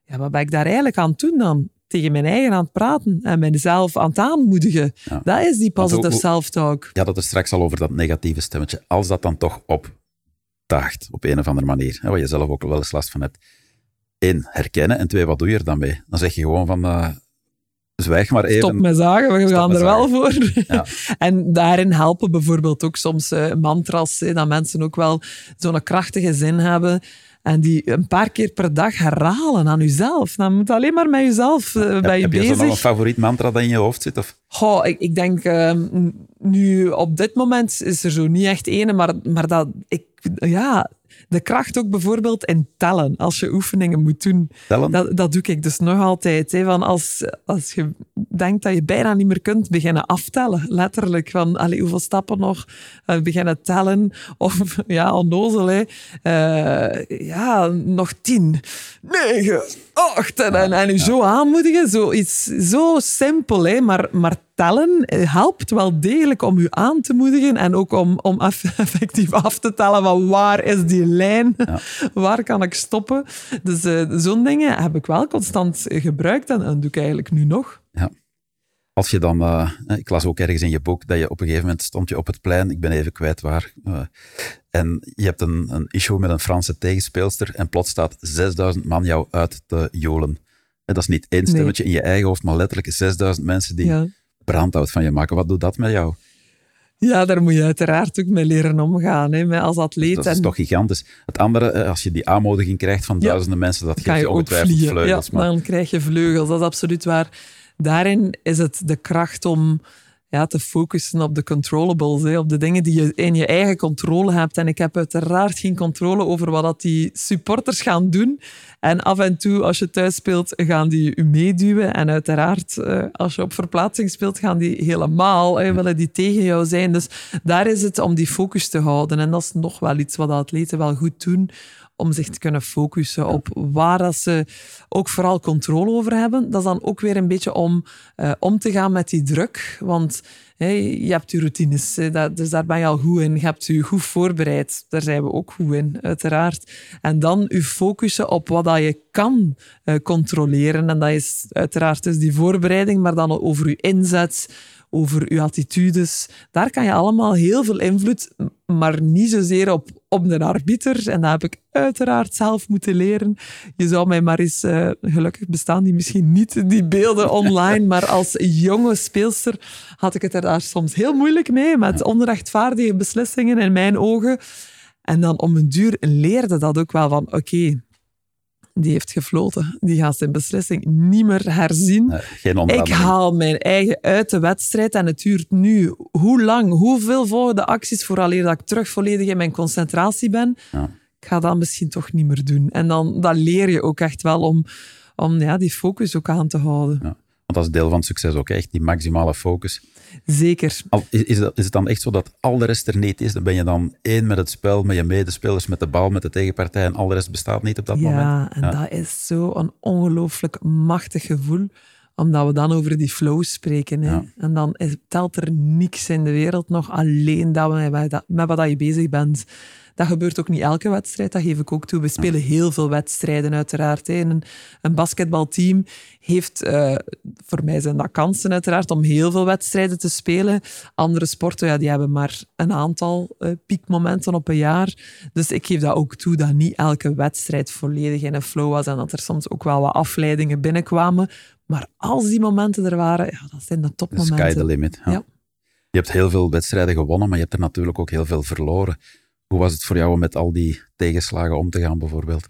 ja, wat ben ik daar eigenlijk aan het doen dan? Tegen mijn eigen aan het praten en mijzelf aan het aanmoedigen. Ja. Dat is die positive self-talk. Ja, dat is straks al over dat negatieve stemmetje. Als dat dan toch opdaagt, op een of andere manier, hè, waar je zelf ook wel eens last van hebt. Eén, herkennen. En twee, wat doe je er dan mee? Dan zeg je gewoon van, eh, zwijg maar even. Stop met zagen, we Stop gaan er wel voor. Ja. En daarin helpen bijvoorbeeld ook soms eh, mantras, dat mensen ook wel zo'n krachtige zin hebben en die een paar keer per dag herhalen aan jezelf. Dan moet je alleen maar met jezelf eh, bij je heb je zo nog een bezig. favoriet mantra dat in je hoofd zit? Of? Goh, ik, ik denk, ehm, nu op dit moment is er zo niet echt ene, maar, maar dat ik, ja, de kracht ook bijvoorbeeld in tellen, als je oefeningen moet doen. Tellen? Dat, dat doe ik dus nog altijd. Hè. Van als, als je denkt dat je bijna niet meer kunt, beginnen aftellen. Letterlijk. Van allee, hoeveel stappen nog? Eh, beginnen tellen. Of ja, onnozel. Hè. Eh, ja, nog tien, negen, acht. En, en, je zo aanmoedigen. Zoiets zo simpel. Hè. Maar, maar tellen eh, helpt wel degelijk om je aan te moedigen. En ook om, om eff- effectief af te tellen van waar is die lijn? Waar kan ik stoppen? Dus eh, zo'n dingen heb ik wel constant gebruikt en, en doe ik eigenlijk nu nog. Ja. Als je dan, eh, ik las ook ergens in je boek dat je op een gegeven moment stond je op het plein, ik ben even kwijt waar, eh, en je hebt een, een issue met een Franse tegenspeelster en plots staat 6000 man jou uit te jolen. En dat is niet één stemmetje in je eigen hoofd, maar letterlijk 6000 mensen die Ja. brandhout van je maken. Wat doet dat met jou? ja, daar moet je uiteraard ook mee leren omgaan. Hè, met als atleet. Dat is en toch gigantisch. Het andere, eh, als je die aanmoediging krijgt van Ja. duizenden mensen, dat geeft je je ongetwijfeld vleugels. ja, maar dan krijg je vleugels, dat is absoluut waar. Daarin is het de kracht om ja, te focussen op de controllables, hè, op de dingen die je in je eigen controle hebt. En ik heb uiteraard geen controle over wat dat die supporters gaan doen. En af en toe, als je thuis speelt, gaan die u meeduwen. En uiteraard, eh, als je op verplaatsing speelt, gaan die helemaal, willen die tegen jou zijn. Dus daar is het om die focus te houden. En dat is nog wel iets wat atleten wel goed doen om zich te kunnen focussen op waar dat ze ook vooral controle over hebben. Dat is dan ook weer een beetje om eh, om te gaan met die druk. Want je hebt je routines, dat, dus daar ben je al goed in. Je hebt je goed voorbereid, daar zijn we ook goed in, uiteraard. En dan je focussen op wat dat je kan eh, controleren. En dat is uiteraard dus die voorbereiding, maar dan over je inzet, over je attitudes. Daar kan je allemaal heel veel invloed, maar niet zozeer op, op de arbiter. En dat heb ik uiteraard zelf moeten leren. Je zou mij maar eens, eh, gelukkig bestaan die misschien niet, die beelden online, maar als jonge speelster had ik het er daar soms heel moeilijk mee, met onrechtvaardige beslissingen in mijn ogen. En dan om een duur leerde dat ook wel van, oké, die heeft gefloten. Die gaat zijn beslissing niet meer herzien. eh, geen Ik haal mijn eigen uit de wedstrijd en het duurt nu hoe lang, hoeveel volgende acties vooraleer dat ik terug volledig in mijn concentratie ben. Ja. Ik ga dat misschien toch niet meer doen. En dan, dan leer je ook echt wel om, om ja, die focus ook aan te houden. Ja. Want dat is deel van het succes ook, echt die maximale focus. Zeker. Is, is, dat, is het dan echt zo dat al de rest er niet is? Dan ben je dan één met het spel, met je medespelers, met de bal, met de tegenpartij en al de rest bestaat niet op dat moment? Ja, en dat is zo'n ongelooflijk machtig gevoel, omdat we dan over die flow spreken. Hè. Ja. En dan is, telt er niks in de wereld nog, alleen dat we, met, dat- met wat je bezig bent. Dat gebeurt ook niet elke wedstrijd, dat geef ik ook toe. We spelen heel veel wedstrijden, uiteraard. hè. Een, een basketbalteam heeft, eh, voor mij zijn dat kansen uiteraard, om heel veel wedstrijden te spelen. Andere sporten, ja, die hebben maar een aantal eh, piekmomenten op een jaar. Dus ik geef dat ook toe, dat niet elke wedstrijd volledig in een flow was en dat er soms ook wel wat afleidingen binnenkwamen. Maar als die momenten er waren, ja, dat zijn de The topmomenten. sky the limit. Ja. Ja. Je hebt heel veel wedstrijden gewonnen, maar je hebt er natuurlijk ook heel veel verloren. Hoe was het voor jou om met al die tegenslagen om te gaan, bijvoorbeeld?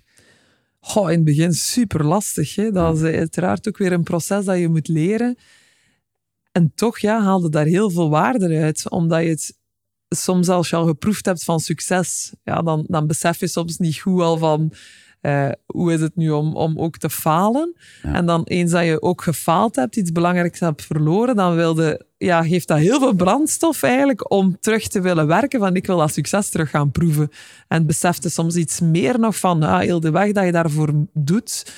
Goh, in het begin super lastig. Hè? Dat is uiteraard ook weer een proces dat je moet leren. En toch ja, haalde daar heel veel waarde uit. Omdat je het soms als je al geproefd hebt van succes, ja, dan, dan besef je soms niet goed al van eh, hoe is het nu om, om ook te falen. Ja. En dan eens dat je ook gefaald hebt, iets belangrijks hebt verloren, dan wilde, ja, geeft dat heel veel brandstof eigenlijk om terug te willen werken van ik wil dat succes terug gaan proeven. En besefte soms iets meer nog van ah, heel de weg dat je daarvoor doet,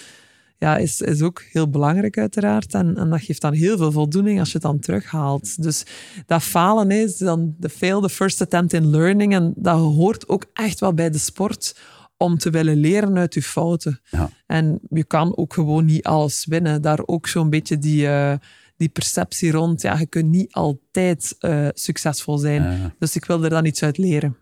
ja, is, is ook heel belangrijk uiteraard. En, en dat geeft dan heel veel voldoening als je het dan terughaalt. Dus dat falen is dan de fail, the first attempt in learning. En dat hoort ook echt wel bij de sport om te willen leren uit je fouten. Ja. En je kan ook gewoon niet alles winnen. Daar ook zo'n beetje die, eh, die perceptie rond. Ja, je kunt niet altijd eh, succesvol zijn. Ja. Dus ik wil er dan iets uit leren.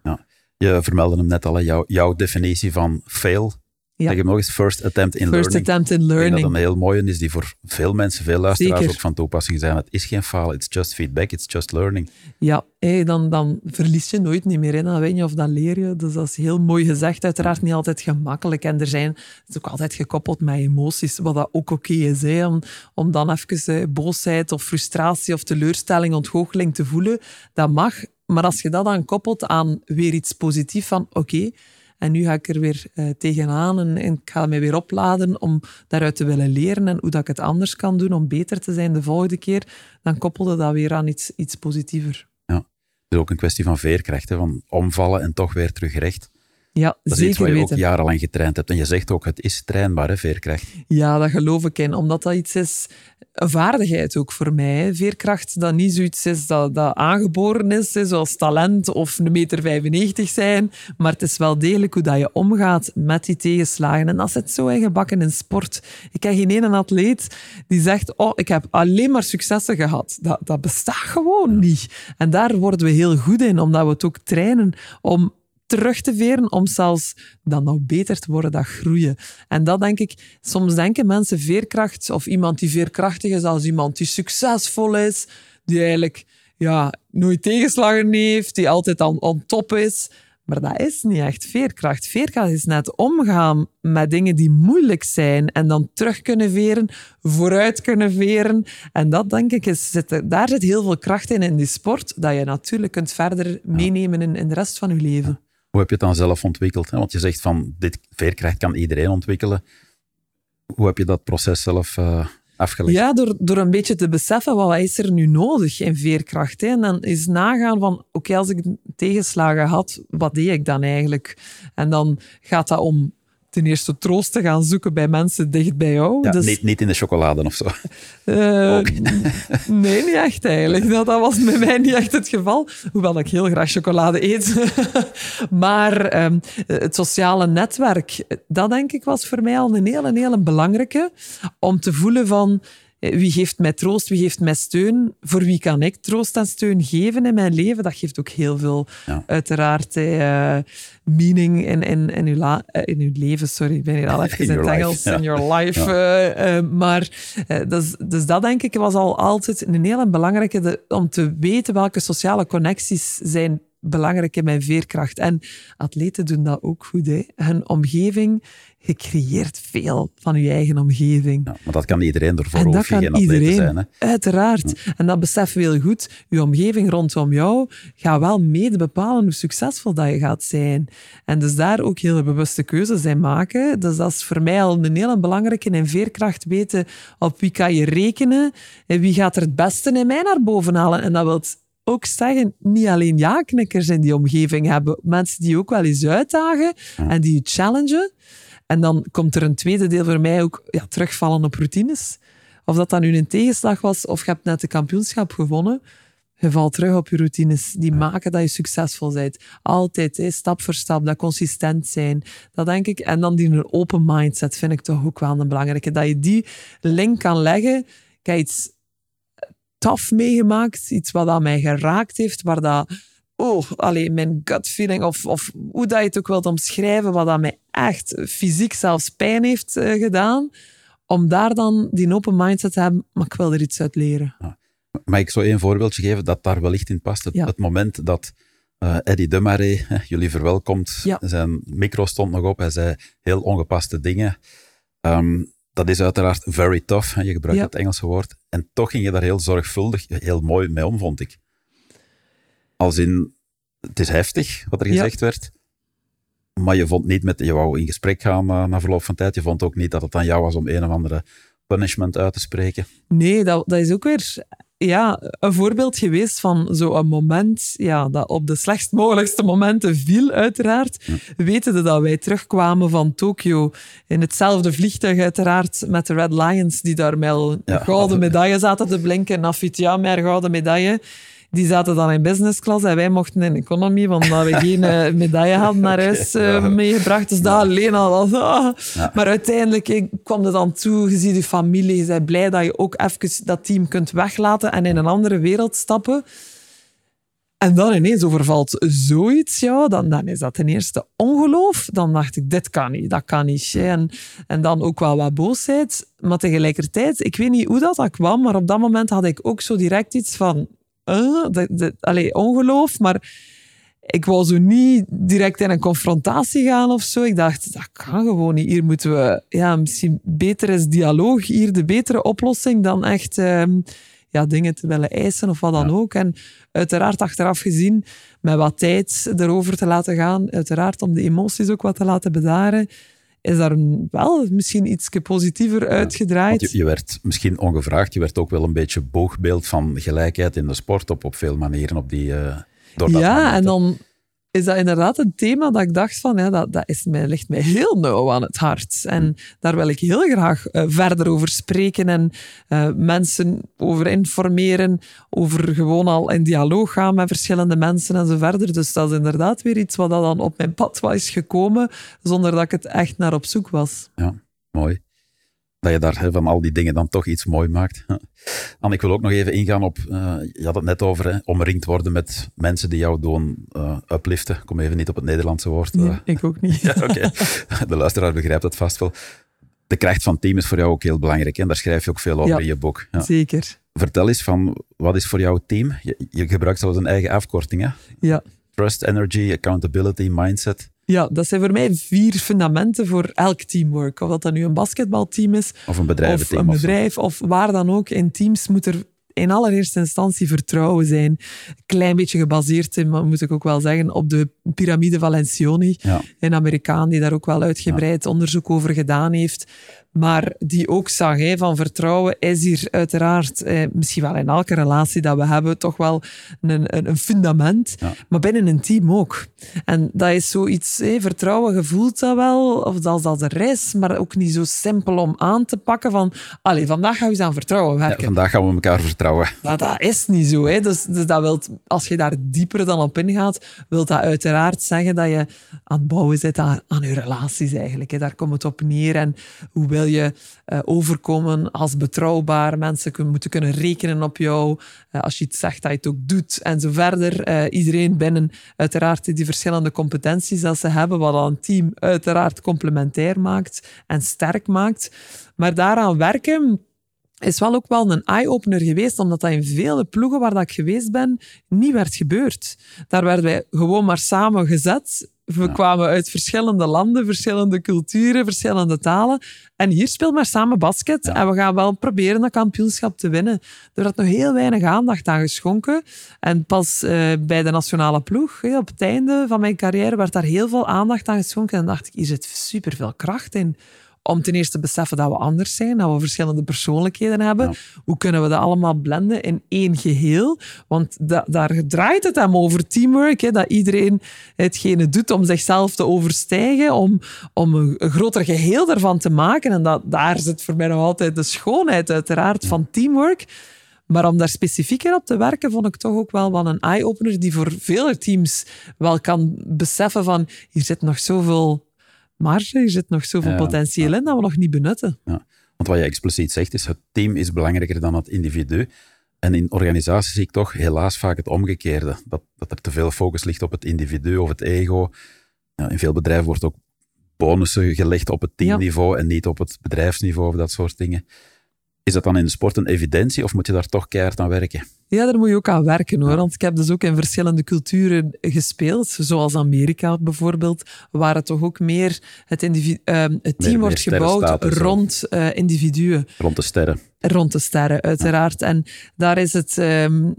Je vermeldde hem net al, jouw definitie van fail. Ja. Zeg hem nog eens, first attempt in First learning. attempt in Ik denk dat learning. een heel mooie is die voor veel mensen, veel luisteraars Zeker. ook van toepassing zijn. Het is geen falen, it's just feedback, it's just learning. Ja, dan, dan verlies je nooit niet meer. Hè. Dan win je of dan leer je. Dus dat is heel mooi gezegd. Uiteraard niet altijd gemakkelijk. En er zijn, het is ook altijd gekoppeld met emoties, wat dat ook oké is. Hè. Om, om dan even eh, boosheid of frustratie of teleurstelling, ontgoocheling te voelen. Dat mag. Maar als je dat dan koppelt aan weer iets positiefs van oké, en nu ga ik er weer eh, tegenaan en, ik ga me weer opladen om daaruit te willen leren en hoe dat ik het anders kan doen om beter te zijn de volgende keer, dan koppelde dat weer aan iets, iets positiever. Het is ook een kwestie van veerkracht, van omvallen en toch weer terug recht. Ja, Dat is iets wat je weten. ook jarenlang getraind hebt. En je zegt ook, het is trainbaar, hè, veerkracht. Ja, dat geloof ik in. Omdat dat iets is, een vaardigheid ook voor mij. Veerkracht, dat niet zoiets is dat, dat aangeboren is, zoals talent of een meter 95 zijn. Maar het is wel degelijk hoe dat je omgaat met die tegenslagen. En dat zit zo ingebakken in sport. Ik heb geen ene atleet die zegt, oh, ik heb alleen maar successen gehad. Dat, dat bestaat gewoon niet. En daar worden we heel goed in, omdat we het ook trainen om terug te veren om zelfs dan nog beter te worden, dat groeien. En dat denk ik, soms denken mensen veerkracht, of iemand die veerkrachtig is als iemand die succesvol is, die eigenlijk ja, nooit tegenslagen heeft, die altijd aan on top is. Maar dat is niet echt veerkracht. Veerkracht is net omgaan met dingen die moeilijk zijn en dan terug kunnen veren, vooruit kunnen veren. En dat denk ik, is, zit daar zit heel veel kracht in in die sport, dat je natuurlijk kunt verder meenemen in, in de rest van je leven. Hoe heb je het dan zelf ontwikkeld? Want je zegt van, dit veerkracht kan iedereen ontwikkelen. Hoe heb je dat proces zelf eh, afgelegd? Ja, door, door een beetje te beseffen wat is er nu nodig in veerkracht. Hè? En dan is nagaan van, oké, als ik tegenslagen had, wat deed ik dan eigenlijk? En dan gaat dat om ten eerste troost te gaan zoeken bij mensen dicht bij jou. Ja, Dus, niet, niet in de chocolade of zo. eh, nee, niet echt eigenlijk. Dat, dat was bij mij niet echt het geval. Hoewel ik heel graag chocolade eet. maar ehm, het sociale netwerk, dat denk ik was voor mij al een hele, hele belangrijke. Om te voelen van, wie geeft mij troost, wie geeft mij steun? Voor wie kan ik troost en steun geven in mijn leven? Dat geeft ook heel veel, Ja. uiteraard, eh, meaning in, in, in, uw la- eh, in uw leven. Sorry, ik ben hier al even In het Engels. ja. In your life. eh, eh, maar eh, dus, dus dat denk ik was al altijd een hele belangrijke de- om te weten welke sociale connecties zijn belangrijk in mijn veerkracht. En atleten doen dat ook goed. Hè. Hun omgeving, je creëert veel van je eigen omgeving. Ja, maar dat kan iedereen, daarvoor En dat kan iedereen, zijn. Hè? uiteraard. En dat beseffen we heel goed. Je omgeving rondom jou gaat wel mede bepalen hoe succesvol dat je gaat zijn. En dus daar ook hele bewuste keuzes in maken. Dus dat is voor mij al een hele belangrijke in veerkracht weten op wie kan je rekenen en wie gaat er het beste in mij naar boven halen. En dat wil ook zeggen, niet alleen ja-knikkers in die omgeving hebben, mensen die ook wel eens uitdagen en die je challengen. En dan komt er een tweede deel voor mij ook ja, terugvallen op routines. Of dat dan nu een tegenslag was, of je hebt net de kampioenschap gewonnen. Je valt terug op je routines. Die maken dat je succesvol bent. Altijd, hè, stap voor stap, dat consistent zijn. Dat denk ik. En dan die een open mindset vind ik toch ook wel een belangrijke. Dat je die link kan leggen. Kijk, tof meegemaakt. Iets wat aan mij geraakt heeft, waar dat... Oh, alleen mijn gut feeling, of, of hoe dat je het ook wilt omschrijven, wat dat mij echt fysiek zelfs pijn heeft eh, gedaan. Om daar dan die open mindset te hebben, maar ik wil er iets uit leren. Mag ik zo één voorbeeldje geven dat daar wellicht in past? Het, Ja. het moment dat eh Eddie hè, jullie verwelkomt, Ja. zijn micro stond nog op, hij zei heel ongepaste dingen. Ehm, dat is uiteraard very tough, je gebruikt Ja. het Engelse woord. En toch ging je daar heel zorgvuldig, heel mooi mee om, vond ik. Als in, het is heftig wat er Ja. gezegd werd, maar je vond niet met, je wou in gesprek gaan eh, na verloop van tijd, je vond ook niet dat het aan jou was om een of andere punishment uit te spreken. Nee, dat, dat is ook weer ja, een voorbeeld geweest van zo'n moment ja, dat op de slechtst mogelijkste momenten viel, uiteraard. Wetende dat wij terugkwamen van Tokio in hetzelfde vliegtuig, uiteraard, met de Red Lions, die daar met Ja. gouden medaille zaten te blinken. Nafit, ja, met een gouden medaille. Die zaten dan in business class en wij mochten in economy, want we geen uh, medaille hadden naar huis uh, meegebracht. Dus dat alleen al was... Ah. Maar uiteindelijk kwam er dan toe, je ziet je familie, je bent blij dat je ook even dat team kunt weglaten en in een andere wereld stappen. En dan ineens overvalt zoiets, ja, dan, dan is dat ten eerste ongeloof. Dan dacht ik, dit kan niet, dat kan niet. En, en dan ook wel wat boosheid. Maar tegelijkertijd, ik weet niet hoe dat, dat kwam, maar op dat moment had ik ook zo direct iets van... Uh, allez, ongeloof, maar ik wou zo niet direct in een confrontatie gaan of zo. Ik dacht, dat kan gewoon niet. Hier moeten we... Ja, misschien beter is dialoog hier de betere oplossing dan echt... Um, ja, dingen te willen eisen of wat dan ook. En uiteraard achteraf gezien, met wat tijd erover te laten gaan, uiteraard om de emoties ook wat te laten bedaren, is daar wel misschien iets positiever uitgedraaid. Je, je, werd misschien ongevraagd, je werd ook wel een beetje boogbeeld van gelijkheid in de sport op, op veel manieren op die... Uh, ja, en dan is dat inderdaad een thema dat ik dacht van, ja, dat, dat is mij, ligt mij heel nauw aan het hart. En daar wil ik heel graag uh, verder over spreken en uh, mensen over informeren, over gewoon al in dialoog gaan met verschillende mensen en zo verder. Dus dat is inderdaad weer iets wat dan op mijn pad was gekomen, zonder dat ik het echt naar op zoek was. Ja, mooi dat je daar van al die dingen dan toch iets mooi maakt. En ik wil ook nog even ingaan op, uh, je had het net over, hè, omringd worden met mensen die jou doen uh, upliften. Ik kom even niet op het Nederlandse woord. Nee, uh. ik ook niet. ja, okay. De luisteraar begrijpt dat vast wel. De kracht van team is voor jou ook heel belangrijk en daar schrijf je ook veel over ja, in je boek. Ja. Zeker. Vertel eens van, wat is voor jou team? Je, je gebruikt zelfs een eigen afkorting, hè? Ja. Trust, energy, accountability, mindset. Ja, dat zijn voor mij vier fundamenten voor elk teamwork. Of dat dan nu een basketbalteam is, of een bedrijf, of, een bedrijf, of, waar dan ook. In teams moet er in allereerste instantie vertrouwen zijn. Een klein beetje gebaseerd, in, moet ik ook wel zeggen, op de piramide van Lencioni. Ja. Een Amerikaan die daar ook wel uitgebreid onderzoek over gedaan heeft. Maar die ook zag hè, van vertrouwen is hier uiteraard, eh, misschien wel in elke relatie dat we hebben, toch wel een, een, een fundament. Ja. Maar binnen een team ook. En dat is zoiets, hè, vertrouwen, gevoelt dat wel, of als dat er is, maar ook niet zo simpel om aan te pakken van, allee, vandaag gaan we eens aan vertrouwen werken. Ja, vandaag gaan we elkaar vertrouwen. Maar dat is niet zo. Hè. Dus, dus dat wilt, als je daar dieper dan op ingaat, wil dat uiteraard zeggen dat je aan het bouwen zit aan, aan je relaties eigenlijk. Hè. Daar komt het op neer. En hoe je uh, overkomen als betrouwbaar. Mensen kunnen, moeten kunnen rekenen op jou. Uh, als je iets zegt, dat je het ook doet. En zo verder. Uh, iedereen binnen uiteraard die verschillende competenties dat ze hebben, wat een team uiteraard complementair maakt en sterk maakt. Maar daaraan werken is wel ook wel een eye-opener geweest, omdat dat in vele ploegen waar dat ik geweest ben, niet werd gebeurd. Daar werden wij gewoon maar samen gezet. We kwamen uit verschillende landen, verschillende culturen, verschillende talen. En hier speelt maar samen basket. En we gaan wel proberen dat kampioenschap te winnen. Er werd nog heel weinig aandacht aan geschonken. En pas uh, bij de nationale ploeg, hey, op het einde van mijn carrière, werd daar heel veel aandacht aan geschonken. En dacht ik, hier zit superveel kracht in om ten eerste te beseffen dat we anders zijn, dat we verschillende persoonlijkheden hebben. Ja. Hoe kunnen we dat allemaal blenden in één geheel? Want da daar draait het hem over teamwork, hè, dat iedereen hetgene doet om zichzelf te overstijgen, om, om een, een groter geheel ervan te maken. En dat, daar zit voor mij nog altijd de schoonheid uiteraard van teamwork. Maar om daar specifieker op te werken, vond ik toch ook wel wat een eye-opener die voor vele teams wel kan beseffen van hier zit nog zoveel marge, er zit nog zoveel potentieel in dat we nog niet benutten. Ja. Want wat je expliciet zegt is, het team is belangrijker dan het individu. En in organisaties zie ik toch helaas vaak het omgekeerde. Dat, dat er te veel focus ligt op het individu of het ego. Ja, in veel bedrijven wordt ook bonussen gelegd op het teamniveau en niet op het bedrijfsniveau of dat soort dingen. Is dat dan in de sport een evidentie of moet je daar toch keihard aan werken? Ja, daar moet je ook aan werken hoor. Want ik heb dus ook in verschillende culturen gespeeld, zoals Amerika bijvoorbeeld, waar het toch ook meer het, individu, uh, het team meer, wordt meer gebouwd rond uh, individuen. Rond de sterren. Rond de sterren, uiteraard. Ja. En daar is het. Um,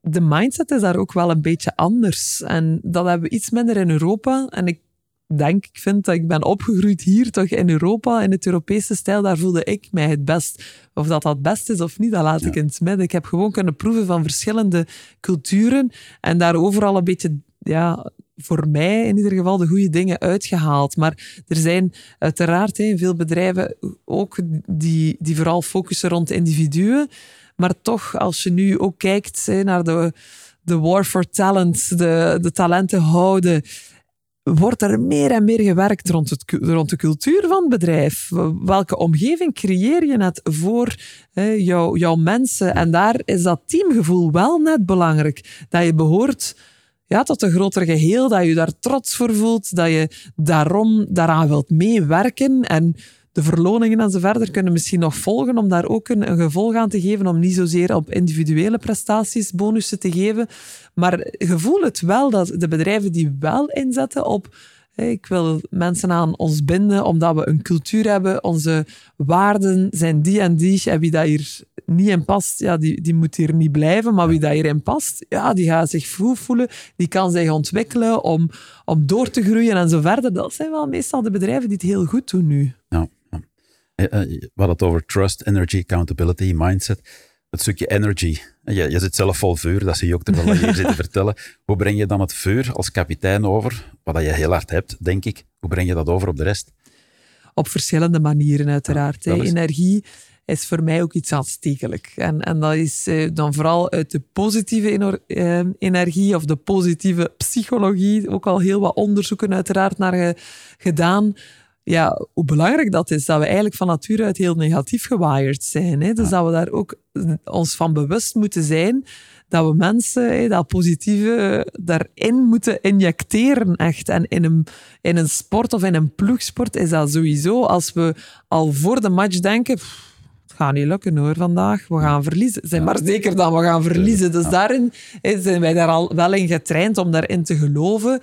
de mindset is daar ook wel een beetje anders. En dat hebben we iets minder in Europa. En ik denk, ik vind dat ik ben opgegroeid hier toch in Europa, in het Europese stijl, daar voelde ik mij het best. Of dat dat best is of niet, dat laat ja. ik in het midden. Ik heb gewoon kunnen proeven van verschillende culturen en daar overal een beetje, ja, voor mij in ieder geval de goede dingen uitgehaald. Maar er zijn uiteraard hè, veel bedrijven ook die, die vooral focussen rond individuen. Maar toch, als je nu ook kijkt hè, naar de de war for talent, de, de talenten houden, wordt er meer en meer gewerkt rond, het, rond de cultuur van het bedrijf. Welke omgeving creëer je net voor hè, jouw, jouw mensen? En daar is dat teamgevoel wel net belangrijk. Dat je behoort ja, tot een groter geheel, dat je daar trots voor voelt, dat je daarom daaraan wilt meewerken. En de verloningen en zo verder kunnen misschien nog volgen om daar ook een, een, gevolg aan te geven, om niet zozeer op individuele prestaties bonussen te geven. Maar gevoel het wel dat de bedrijven die wel inzetten op ik wil mensen aan ons binden omdat we een cultuur hebben. Onze waarden zijn die en die. En wie dat hier niet in past, ja, die, die moet hier niet blijven. Maar wie dat hierin past, ja, die gaat zich goed voelen. Die kan zich ontwikkelen om, om door te groeien en zo verder. Dat zijn wel meestal de bedrijven die het heel goed doen nu. Ja. Eh, eh, we hadden het over trust, energy, accountability, mindset. Het stukje energy. Je, je zit zelf vol vuur, dat zie je ook terwijl je hier zit te vertellen. Hoe breng je dan het vuur als kapitein over, wat je heel hard hebt, denk ik. Hoe breng je dat over op de rest? Op verschillende manieren, uiteraard. Ja, Energie is voor mij ook iets aanstekelijk. En, en dat is eh, dan vooral uit de positieve energie of de positieve psychologie. Ook al heel wat onderzoeken uiteraard naar gedaan ja, hoe belangrijk dat is, dat we eigenlijk van nature uit heel negatief gewired zijn. Hè? Dus dat we daar ook ons van bewust moeten zijn dat we mensen hè, dat positieve daarin moeten injecteren echt. En in een, in een sport of in een ploegsport is dat sowieso. Als we al voor de match denken... het gaat niet lukken hoor vandaag, we gaan verliezen. Zijn maar zeker dat we gaan verliezen. Dus daarin zijn wij daar al wel in getraind om daarin te geloven.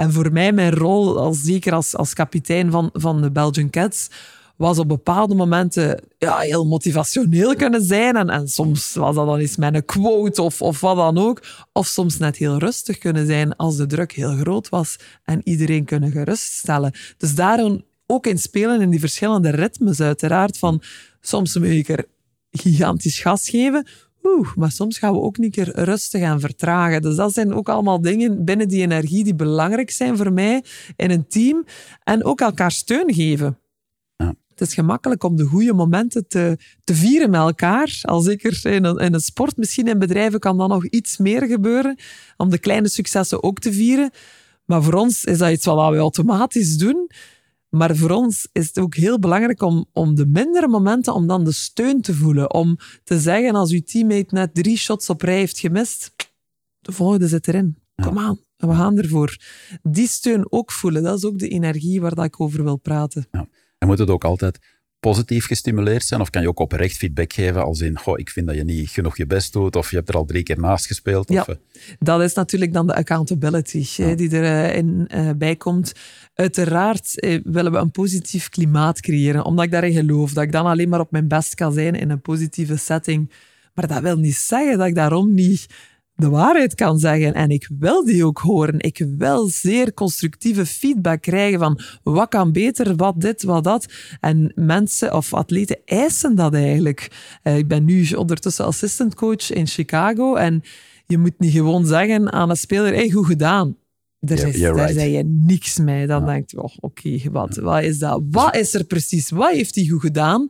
En voor mij, mijn rol, als, zeker als, als kapitein van, van de Belgian Cats, was op bepaalde momenten ja, heel motivationeel kunnen zijn. En, en soms was dat dan eens met een quote of, of wat dan ook. Of soms net heel rustig kunnen zijn als de druk heel groot was en iedereen kunnen geruststellen. Dus daarom ook in spelen in die verschillende ritmes uiteraard. Van soms moet ik er gigantisch gas geven. Oeh, maar soms gaan we ook niet keer rustig en vertragen. Dus dat zijn ook allemaal dingen binnen die energie die belangrijk zijn voor mij in een team. En ook elkaar steun geven. Ja. Het is gemakkelijk om de goede momenten te, te vieren met elkaar. Al zeker in een, in een sport, misschien in bedrijven kan dan nog iets meer gebeuren. Om de kleine successen ook te vieren. Maar voor ons is dat iets wat we automatisch doen. Maar voor ons is het ook heel belangrijk om, om de mindere momenten, om dan de steun te voelen. Om te zeggen, als uw teammate net drie shots op rij heeft gemist, de volgende zit erin. Kom aan, we gaan ervoor. Die steun ook voelen, dat is ook de energie waar dat ik over wil praten. Ja. En moet het ook altijd positief gestimuleerd zijn? Of kan je ook oprecht feedback geven als in, goh, ik vind dat je niet genoeg je best doet of je hebt er al drie keer naast gespeeld? Ja, eh? dat is natuurlijk dan de accountability die erin uh, uh, bij komt. Uiteraard eh, willen we een positief klimaat creëren, omdat ik daarin geloof, dat ik dan alleen maar op mijn best kan zijn in een positieve setting. Maar dat wil niet zeggen dat ik daarom niet de waarheid kan zeggen. En ik wil die ook horen. Ik wil zeer constructieve feedback krijgen van wat kan beter, wat dit, wat dat. En mensen of atleten eisen dat eigenlijk. Uh, ik ben nu ondertussen assistant coach in Chicago en je moet niet gewoon zeggen aan een speler, hey, goed gedaan. Daar, yeah, is, daar zei je niks mee. Dan ja. denk je, oh, oké, wat, wat is dat? Wat is er precies? Wat heeft hij goed gedaan?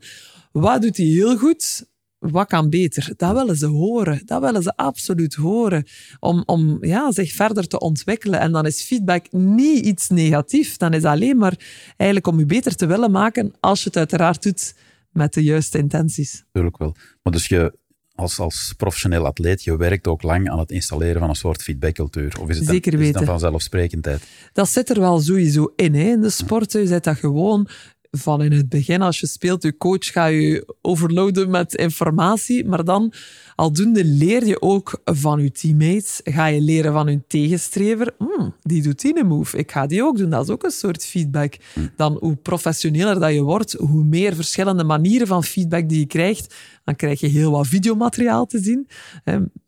Wat doet hij heel goed? Wat kan beter? Dat willen ze horen. Dat willen ze absoluut horen. Om, om ja, zich verder te ontwikkelen. En dan is feedback niet iets negatiefs. Dan is alleen maar eigenlijk om je beter te willen maken als je het uiteraard doet met de juiste intenties. Tuurlijk wel. Maar dus je, als, als professioneel atleet, je werkt ook lang aan het installeren van een soort feedbackcultuur. Of is het, Zeker dan, is het dan vanzelfsprekendheid? Dat zit er wel sowieso in. Hè. In de sport je zet dat gewoon van in het begin, als je speelt, je coach gaat je overloaden met informatie, maar dan aldoende leer je ook van je teammates, ga je leren van hun tegenstrever, hmm, die doet die een move, ik ga die ook doen. Dat is ook een soort feedback. Dan hoe professioneler dat je wordt, hoe meer verschillende manieren van feedback die je krijgt, dan krijg je heel wat videomateriaal te zien.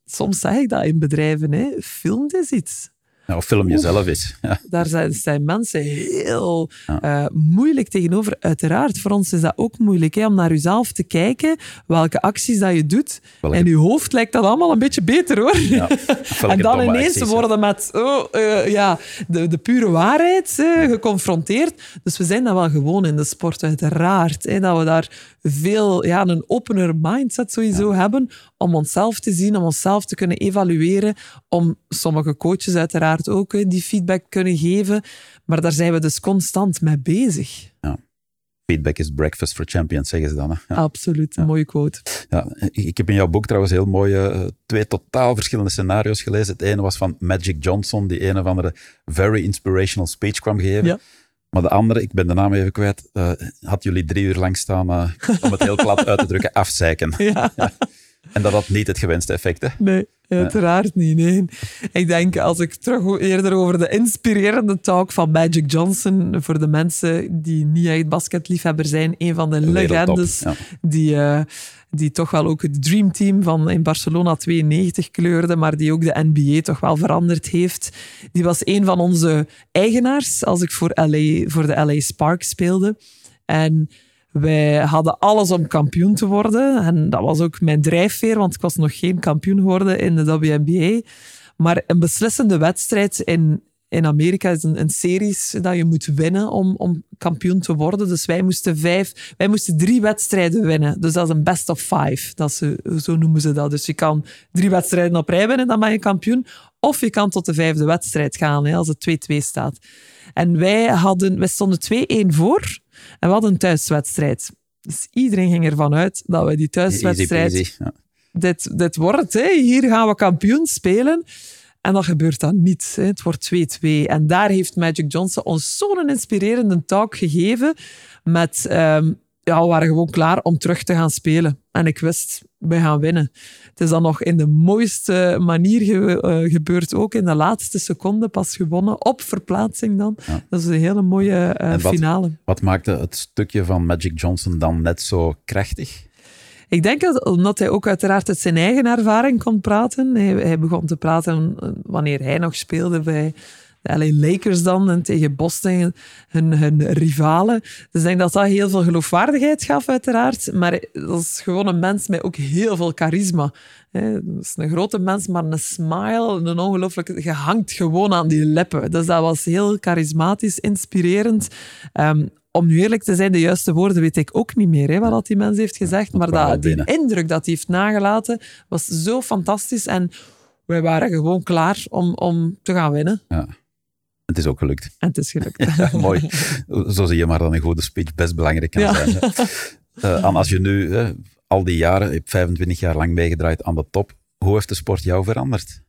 Soms zeg ik dat in bedrijven, hè, film is iets. Ja, of film jezelf is. Ja. Daar zijn, zijn mensen heel uh, moeilijk tegenover. Uiteraard, voor ons is dat ook moeilijk, hè, om naar jezelf te kijken, welke acties dat je doet. Welke- En je hoofd lijkt dat allemaal een beetje beter, hoor. Ja. En dan ineens acties, worden met oh, eh, ja, de, de pure waarheid eh, geconfronteerd. Dus we zijn dat wel gewoon in de sport, uiteraard. Hè, dat we daar veel ja, een opener mindset sowieso hebben om onszelf te zien, om onszelf te kunnen evalueren, om sommige coaches uiteraard ook die feedback kunnen geven. Maar daar zijn we dus constant mee bezig. Feedback is breakfast for champions, zeggen ze dan. Hè. Ja. Absoluut, een mooie quote. Ja, ik heb in jouw boek trouwens heel mooie, eh, twee totaal verschillende scenario's gelezen. Het ene was van Magic Johnson, die een of andere very inspirational speech kwam geven. Maar de andere, ik ben de naam even kwijt, eh, had jullie drie uur lang staan, eh, om het heel plat uit te drukken, afzeiken. Ja. En dat had niet het gewenste effect. Hè? Nee, uiteraard niet. Nee. Ik denk, als ik terug eerder over de inspirerende talk van Magic Johnson, voor de mensen die niet echt basketliefhebber zijn, een van de legendes ja. die, eh, die toch wel ook het dreamteam van in Barcelona 92 kleurde, maar die ook de NBA toch wel veranderd heeft. Die was een van onze eigenaars als ik voor, LA, voor de LA Sparks speelde. En wij hadden alles om kampioen te worden. En dat was ook mijn drijfveer, want ik was nog geen kampioen geworden in de WNBA. Maar een beslissende wedstrijd in, in Amerika is een, een series dat je moet winnen om, om kampioen te worden. Dus wij moesten, vijf, wij moesten drie wedstrijden winnen. Dus dat is een best of five. Dat eh, zo noemen ze dat. Dus je kan drie wedstrijden op rij winnen, dan ben je kampioen. Of je kan tot de vijfde wedstrijd gaan, als het 2-2 staat. En wij, hadden, wij stonden 2-1 voor en we hadden een thuiswedstrijd. Dus iedereen ging ervan uit dat we die Easy thuiswedstrijd. Ja. dit, dit wordt, hè. hier gaan we kampioen spelen. En dat gebeurt dan niet. Hè. Het wordt 2-2. En daar heeft Magic Johnson ons zo'n inspirerende talk gegeven. Met, ehm, ja, we waren gewoon klaar om terug te gaan spelen. En ik wist, we gaan winnen. Het is dan nog in de mooiste manier ge- eh, gebeurd. Ook in de laatste seconde pas gewonnen. Op verplaatsing dan. Dat is een hele mooie eh, wat- finale. Wat maakte het stukje van Magic Johnson dan net zo krachtig? Ik denk dat omdat hij ook uiteraard uit zijn eigen ervaring kon praten. Hij, hij begon te praten eh, wanneer hij nog speelde bij de LA Lakers dan en tegen Boston, hun, hun rivalen. Dus ik denk dat dat heel veel geloofwaardigheid gaf uiteraard. Maar dat is gewoon een mens met ook heel veel charisma. Hè, Dat is een grote mens, maar een smile, een ongelooflijke... Je hangt gewoon aan die lippen. Dus dat was heel charismatisch, inspirerend. Ehm, om nu eerlijk te zijn, de juiste woorden weet ik ook niet meer, hè, wat dat die mens heeft gezegd. Maar dat, die indruk dat hij heeft nagelaten was zo fantastisch. En wij waren gewoon klaar om, om te gaan winnen. Ja. Het is ook gelukt. En het is gelukt. Ja, mooi. Zo zie je maar dat een goede speech best belangrijk kan Ja. zijn. Eh, als je nu al die jaren, je hebt 25 jaar lang meegedraaid aan de top, hoe heeft de sport jou veranderd?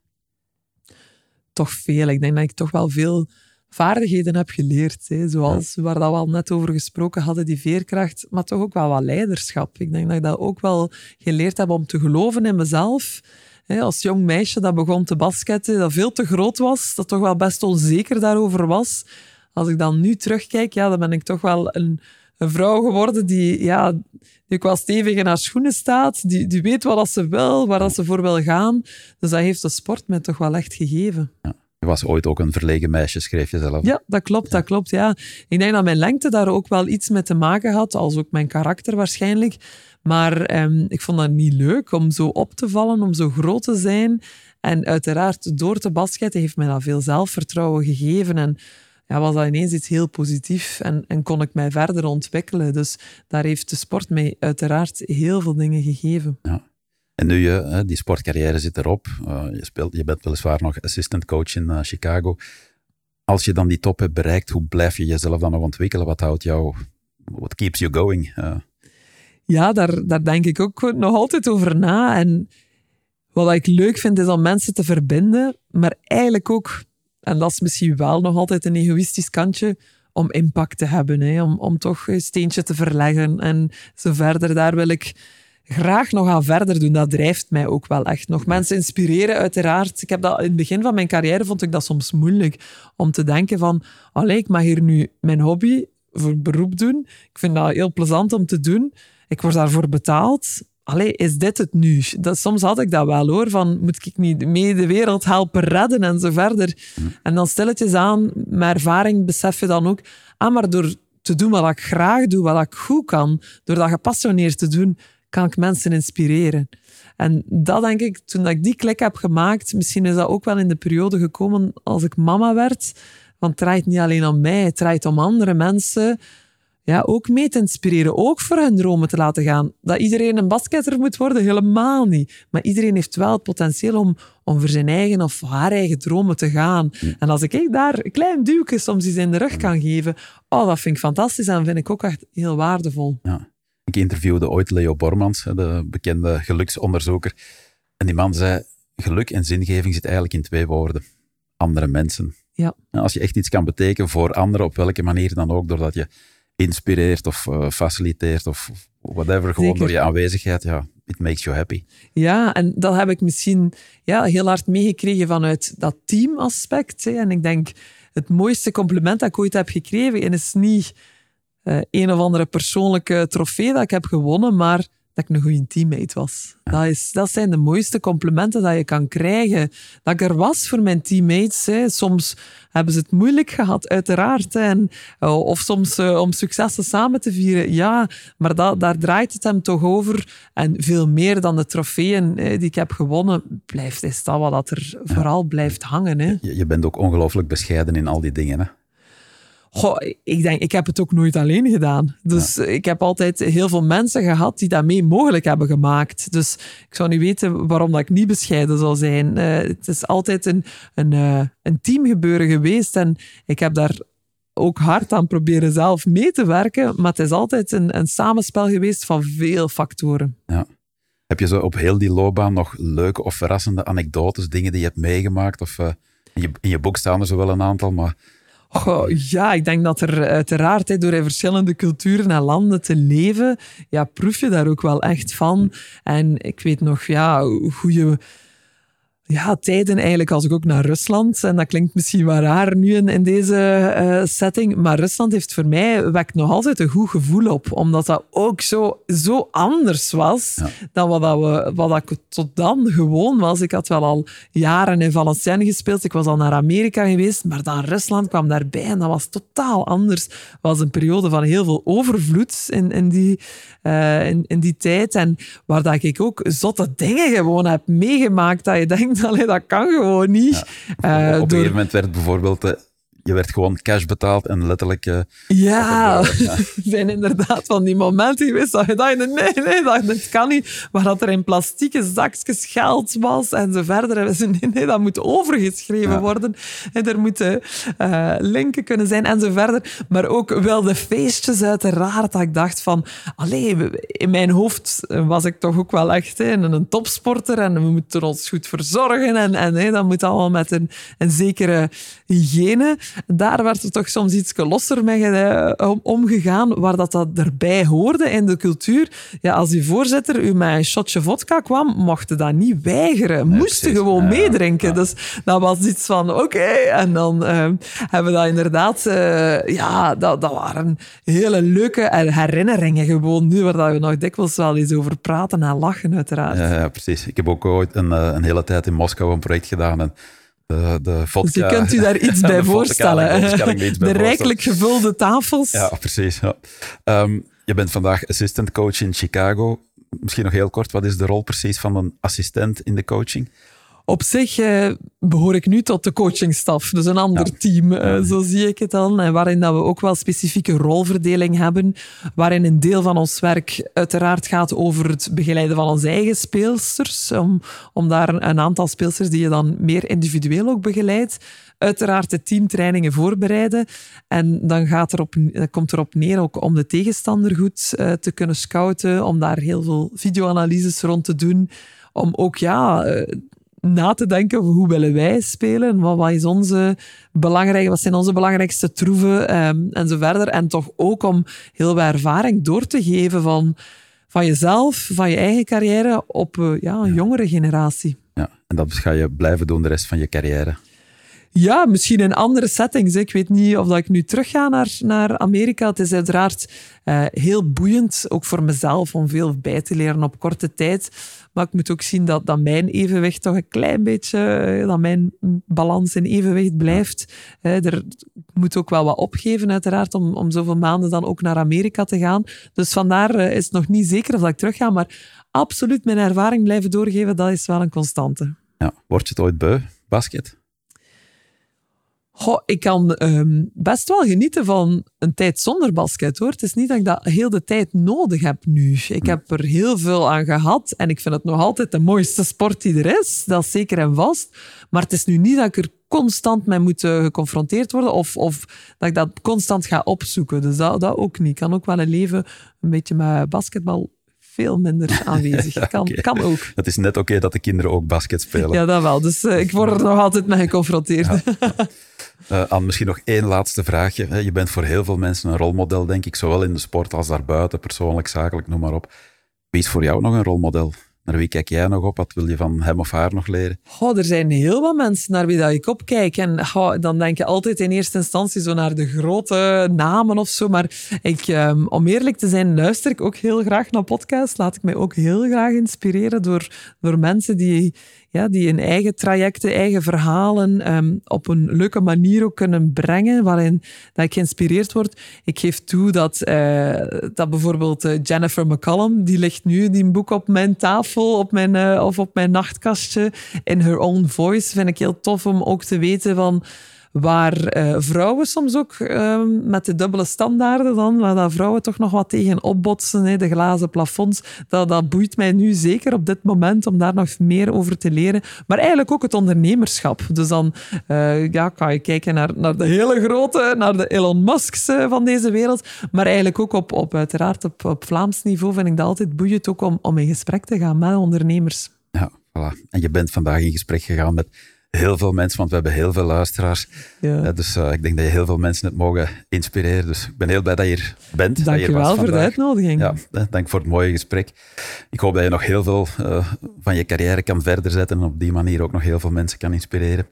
toch veel. Ik denk dat ik toch wel veel vaardigheden heb geleerd. Hè. Zoals waar dat we al net over gesproken hadden, die veerkracht, maar toch ook wel wat leiderschap. Ik denk dat ik dat ook wel geleerd heb om te geloven in mezelf. Als jong meisje dat begon te basketten, dat veel te groot was, dat toch wel best onzeker daarover was. Als ik dan nu terugkijk, ja, dan ben ik toch wel een, een vrouw geworden die, ja, die ook wel stevig in haar schoenen staat, die, die weet wat ze wil, waar dat ze voor wil gaan. Dus dat heeft de sport mij toch wel echt gegeven. Je was ooit ook een verlegen meisje, schreef je zelf. Ja, dat klopt, dat klopt. Ja. Ik denk dat mijn lengte daar ook wel iets mee te maken had, als ook mijn karakter waarschijnlijk. Maar ehm, ik vond dat niet leuk om zo op te vallen, om zo groot te zijn. En uiteraard, door te basketten heeft mij dat veel zelfvertrouwen gegeven. En ja, was dat ineens iets heel positiefs en, en kon ik mij verder ontwikkelen. Dus daar heeft de sport mij uiteraard heel veel dingen gegeven. En nu, je, hè, die sportcarrière zit erop. Eh, je, speelt, je bent weliswaar nog assistant coach in eh, Chicago. Als je dan die top hebt bereikt, hoe blijf je jezelf dan nog ontwikkelen? Wat houdt jou, what keeps you going? Eh, Ja, daar, daar denk ik ook nog altijd over na. En wat ik leuk vind, is om mensen te verbinden, maar eigenlijk ook, en dat is misschien wel nog altijd een egoïstisch kantje, om impact te hebben. Hè? Om, om toch een steentje te verleggen en zo verder. Daar wil ik graag nog aan verder doen. Dat drijft mij ook wel echt. Nog mensen inspireren, uiteraard. Ik heb dat in het begin van mijn carrière vond ik dat soms moeilijk om te denken van, allee, ik mag hier nu mijn hobby voor beroep doen. Ik vind dat heel plezant om te doen. Ik word daarvoor betaald. allee, is dit het nu? Dat, soms had ik dat wel hoor, van moet ik niet mee de wereld helpen redden en zo verder. En dan stilletjes aan, met ervaring besef je dan ook, ah, maar door te doen wat ik graag doe, wat ik goed kan, door dat gepassioneerd te doen, kan ik mensen inspireren. En dat denk ik, toen ik die klik heb gemaakt, misschien is dat ook wel in de periode gekomen als ik mama werd, want het draait niet alleen om mij, het draait om andere mensen, ja, ook mee te inspireren, ook voor hun dromen te laten gaan. Dat iedereen een basketter moet worden, helemaal niet. Maar iedereen heeft wel het potentieel om, om voor zijn eigen of haar eigen dromen te gaan. En als ik daar een klein duwtje soms eens in de rug kan geven, oh, dat vind ik fantastisch en vind ik ook echt heel waardevol. Ja. Ik interviewde ooit Leo Bormans, de bekende geluksonderzoeker. En die man zei, geluk en zingeving zit eigenlijk in twee woorden. Andere mensen. Ja. Als je echt iets kan betekenen voor anderen, op welke manier dan ook, doordat je inspireert of uh, faciliteert of whatever, gewoon door je aanwezigheid, ja, it makes you happy. Ja, en dat heb ik misschien ja, heel hard meegekregen vanuit dat teamaspect. Hè. En ik denk, het mooiste compliment dat ik ooit heb gekregen is niet uh, een of andere persoonlijke trofee dat ik heb gewonnen, maar dat ik een goede teammate was. Dat, is, dat zijn de mooiste complimenten dat je kan krijgen. Dat ik er was voor mijn teammates. Hè. Soms hebben ze het moeilijk gehad, uiteraard. En, uh, of soms uh, om successen samen te vieren. Ja, maar dat, daar draait het hem toch over. En veel meer dan de trofeeën die ik heb gewonnen, blijft, is dat wat er vooral blijft hangen. Hè. Je, je bent ook ongelooflijk bescheiden in al die dingen. Hè? Goh, ik denk, ik heb het ook nooit alleen gedaan. Dus ja. ik heb altijd heel veel mensen gehad die dat mee mogelijk hebben gemaakt. Dus ik zou niet weten waarom dat ik niet bescheiden zou zijn. Uh, het is altijd een, een, uh, een teamgebeuren geweest en ik heb daar ook hard aan proberen zelf mee te werken. Maar het is altijd een, een samenspel geweest van veel factoren. Ja. Heb je zo op heel die loopbaan nog leuke of verrassende anekdotes, dingen die je hebt meegemaakt? Of uh, in, je, in je boek staan er zo wel een aantal, maar Oh, ja, ik denk dat er uiteraard he, door in verschillende culturen en landen te leven, ja, proef je daar ook wel echt van. En ik weet nog, ja, hoe je ja, tijden eigenlijk als ik ook naar Rusland, en dat klinkt misschien wel raar nu in, in deze uh, setting, maar Rusland heeft voor mij, wekt nog altijd een goed gevoel op, omdat dat ook zo, zo anders was ja. dan wat, dat we, wat ik tot dan gewoon was. Ik had wel al jaren in Valenciennes gespeeld, ik was al naar Amerika geweest, maar dan Rusland kwam daarbij en dat was totaal anders. Het was een periode van heel veel overvloed in, in, die, uh, in, in die tijd en waar dat ik ook zotte dingen gewoon heb meegemaakt, dat je denkt, Allee, dat kan gewoon niet. Ja. Uh, op een gegeven moment werd bijvoorbeeld... Uh, je werd gewoon cash betaald en letterlijk... Uh, ja, er ja. zijn inderdaad van die momenten geweest dat je dacht, nee, nee, dat, dat kan niet. Maar dat er in plastieke zakjes geld was en zo verder. En ze, nee, nee, dat moet overgeschreven ja. worden. En er moeten uh, linken kunnen zijn en zo verder. Maar ook wel de feestjes uiteraard. Dat ik dacht van, allee, in mijn hoofd was ik toch ook wel echt hè, een topsporter en we moeten ons goed verzorgen. En, en hè, dat moet allemaal met een, een zekere hygiëne daar werd er toch soms iets losser mee uh, omgegaan, waar dat, dat erbij hoorde in de cultuur. Ja, als die voorzitter u met een shotje vodka kwam, mocht je dat niet weigeren. Nee, Moest je gewoon ja, meedrinken. Ja. Dus dat was iets van, oké. Okay. En dan uh, hebben we dat inderdaad... Uh, ja, dat, dat waren hele leuke herinneringen gewoon nu, waar we nog dikwijls wel eens over praten en lachen, uiteraard. Ja, ja precies. Ik heb ook ooit een, een hele tijd in Moskou een project gedaan en de, de vodka, dus je kunt u daar iets bij voorstellen. Vodka, de, de rijkelijk gevulde tafels. Ja, precies. Ja. Um, je bent vandaag assistant coach in Chicago. Misschien nog heel kort, wat is de rol precies van een assistent in de coaching? Op zich eh, behoor ik nu tot de coachingstaf, dus een ander ja. team, uh, zo zie ik het dan. En waarin dat we ook wel specifieke rolverdeling hebben, waarin een deel van ons werk uiteraard gaat over het begeleiden van onze eigen speelsters, om, om daar een aantal speelsters die je dan meer individueel ook begeleidt, uiteraard de teamtrainingen voorbereiden. En dan gaat erop, komt erop neer ook om de tegenstander goed uh, te kunnen scouten, om daar heel veel videoanalyses rond te doen, om ook ja na te denken over hoe willen wij spelen, wat, wat, is onze belangrijke, wat zijn onze belangrijkste troeven um, en zo verder. En toch ook om heel veel ervaring door te geven van, van jezelf, van je eigen carrière op uh, ja, een jongere generatie. Ja, en dat ga je blijven doen de rest van je carrière. Ja, misschien in andere settings. Ik weet niet of dat ik nu terug ga naar, naar Amerika. Het is uiteraard uh, heel boeiend, ook voor mezelf, om veel bij te leren op korte tijd. Maar ik moet ook zien dat, dat mijn evenwicht toch een klein beetje, eh, dat mijn balans in evenwicht blijft. Er moet ook wel wat opgeven, uiteraard, om, om zoveel maanden dan ook naar Amerika te gaan. Dus vandaar uh, is het nog niet zeker of dat ik terug ga. Maar absoluut mijn ervaring blijven doorgeven, dat is wel een constante. Ja, word je het ooit beu, basket? Goh, ik kan um, best wel genieten van een tijd zonder basket hoor. Het is niet dat ik dat heel de tijd nodig heb nu. Ik heb er heel veel aan gehad en ik vind het nog altijd de mooiste sport die er is. Dat is zeker en vast. Maar het is nu niet dat ik er constant mee moet uh, geconfronteerd worden of, of dat ik dat constant ga opzoeken. Dus dat, dat ook niet. Ik kan ook wel een leven een beetje met basketbal veel minder aanwezig. kan, okay. kan ook. Het is net oké okay dat de kinderen ook basket spelen. Ja, dat wel. Dus uh, ik word er nog altijd mee geconfronteerd. Ja. Uh, Anne, misschien nog één laatste vraagje. Je bent voor heel veel mensen een rolmodel, denk ik, zowel in de sport als daarbuiten, persoonlijk, zakelijk, noem maar op. Wie is voor jou nog een rolmodel? Naar wie kijk jij nog op? Wat wil je van hem of haar nog leren? Oh, er zijn heel wat mensen naar wie dat ik opkijk. En dan denk je altijd in eerste instantie zo naar de grote namen of zo. Maar ik, um, om eerlijk te zijn, luister ik ook heel graag naar podcasts. Laat ik mij ook heel graag inspireren door, door mensen die ja, die hun eigen trajecten, eigen verhalen um, op een leuke manier ook kunnen brengen, waarin dat ik geïnspireerd word. Ik geef toe dat, uh, dat bijvoorbeeld uh, Jennifer McCallum, die ligt nu die boek op mijn tafel op mijn, uh, of op mijn nachtkastje in her own voice. Vind ik heel tof om ook te weten van waar uh, vrouwen soms ook uh, met de dubbele standaarden dan, waar dat vrouwen toch nog wat tegen opbotsen, hè, de glazen plafonds, dat, dat boeit mij nu zeker op dit moment om daar nog meer over te leren. Maar eigenlijk ook het ondernemerschap. Dus dan uh, ja, kan je kijken naar, naar de hele grote, naar de Elon Musks van deze wereld, maar eigenlijk ook op, op uiteraard op, op Vlaams niveau vind ik dat altijd boeiend ook om, om in gesprek te gaan met ondernemers. Ja, voilà. En je bent vandaag in gesprek gegaan met heel veel mensen, want we hebben heel veel luisteraars. Ja. dus uh, ik denk dat je heel veel mensen het mogen inspireren. Dus ik ben heel blij dat je hier bent. Dank je wel voor de uitnodiging. Ja, dank voor het mooie gesprek. Ik hoop dat je nog heel veel uh, van je carrière kan verder zetten en op die manier ook nog heel veel mensen kan inspireren.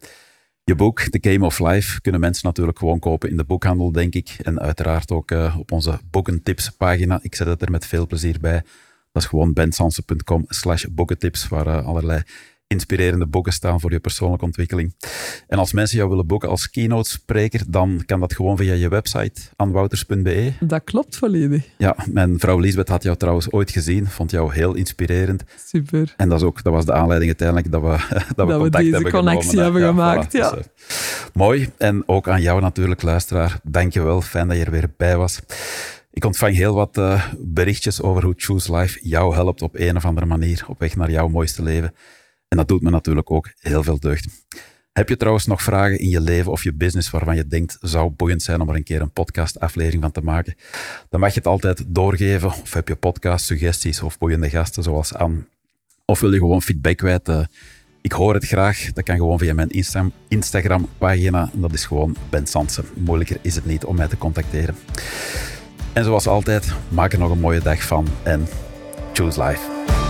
Je boek, The Game of Life, kunnen mensen natuurlijk gewoon kopen in de boekhandel, denk ik. En uiteraard ook uh, op onze boekentips pagina. Ik zet het er met veel plezier bij. Dat is gewoon bensansen.com slash boekentips, waar allerlei inspirerende boeken staan voor je persoonlijke ontwikkeling. En als mensen jou willen boeken als keynote spreker, dan kan dat gewoon via je website, anwouters.be. Dat klopt volledig. Ja, mijn vrouw Lisbeth had jou trouwens ooit gezien, vond jou heel inspirerend. Super. En dat, is ook, dat was de aanleiding uiteindelijk dat we, dat we dat we hebben connectie genomen. hebben gemaakt. Ja. Dus, uh, mooi. En ook aan jou natuurlijk, luisteraar. Dankjewel, fijn dat je er weer bij was. Ik ontvang heel wat uh, berichtjes over hoe Choose Life jou helpt op een of andere manier op weg naar jouw mooiste leven. En dat doet me natuurlijk ook heel veel deugd. Heb je trouwens nog vragen in je leven of je business waarvan je denkt zou boeiend zijn om er een keer een podcastaflevering van te maken? Dan mag je het altijd doorgeven. Of heb je podcast suggesties of boeiende gasten zoals Anne? Of wil je gewoon feedback kwijt? Ik hoor het graag. Dat kan gewoon via mijn Insta Instagram pagina. Dat is gewoon Ben Sansen. Moeilijker is het niet om mij te contacteren. En zoals altijd, maak er nog een mooie dag van en choose life.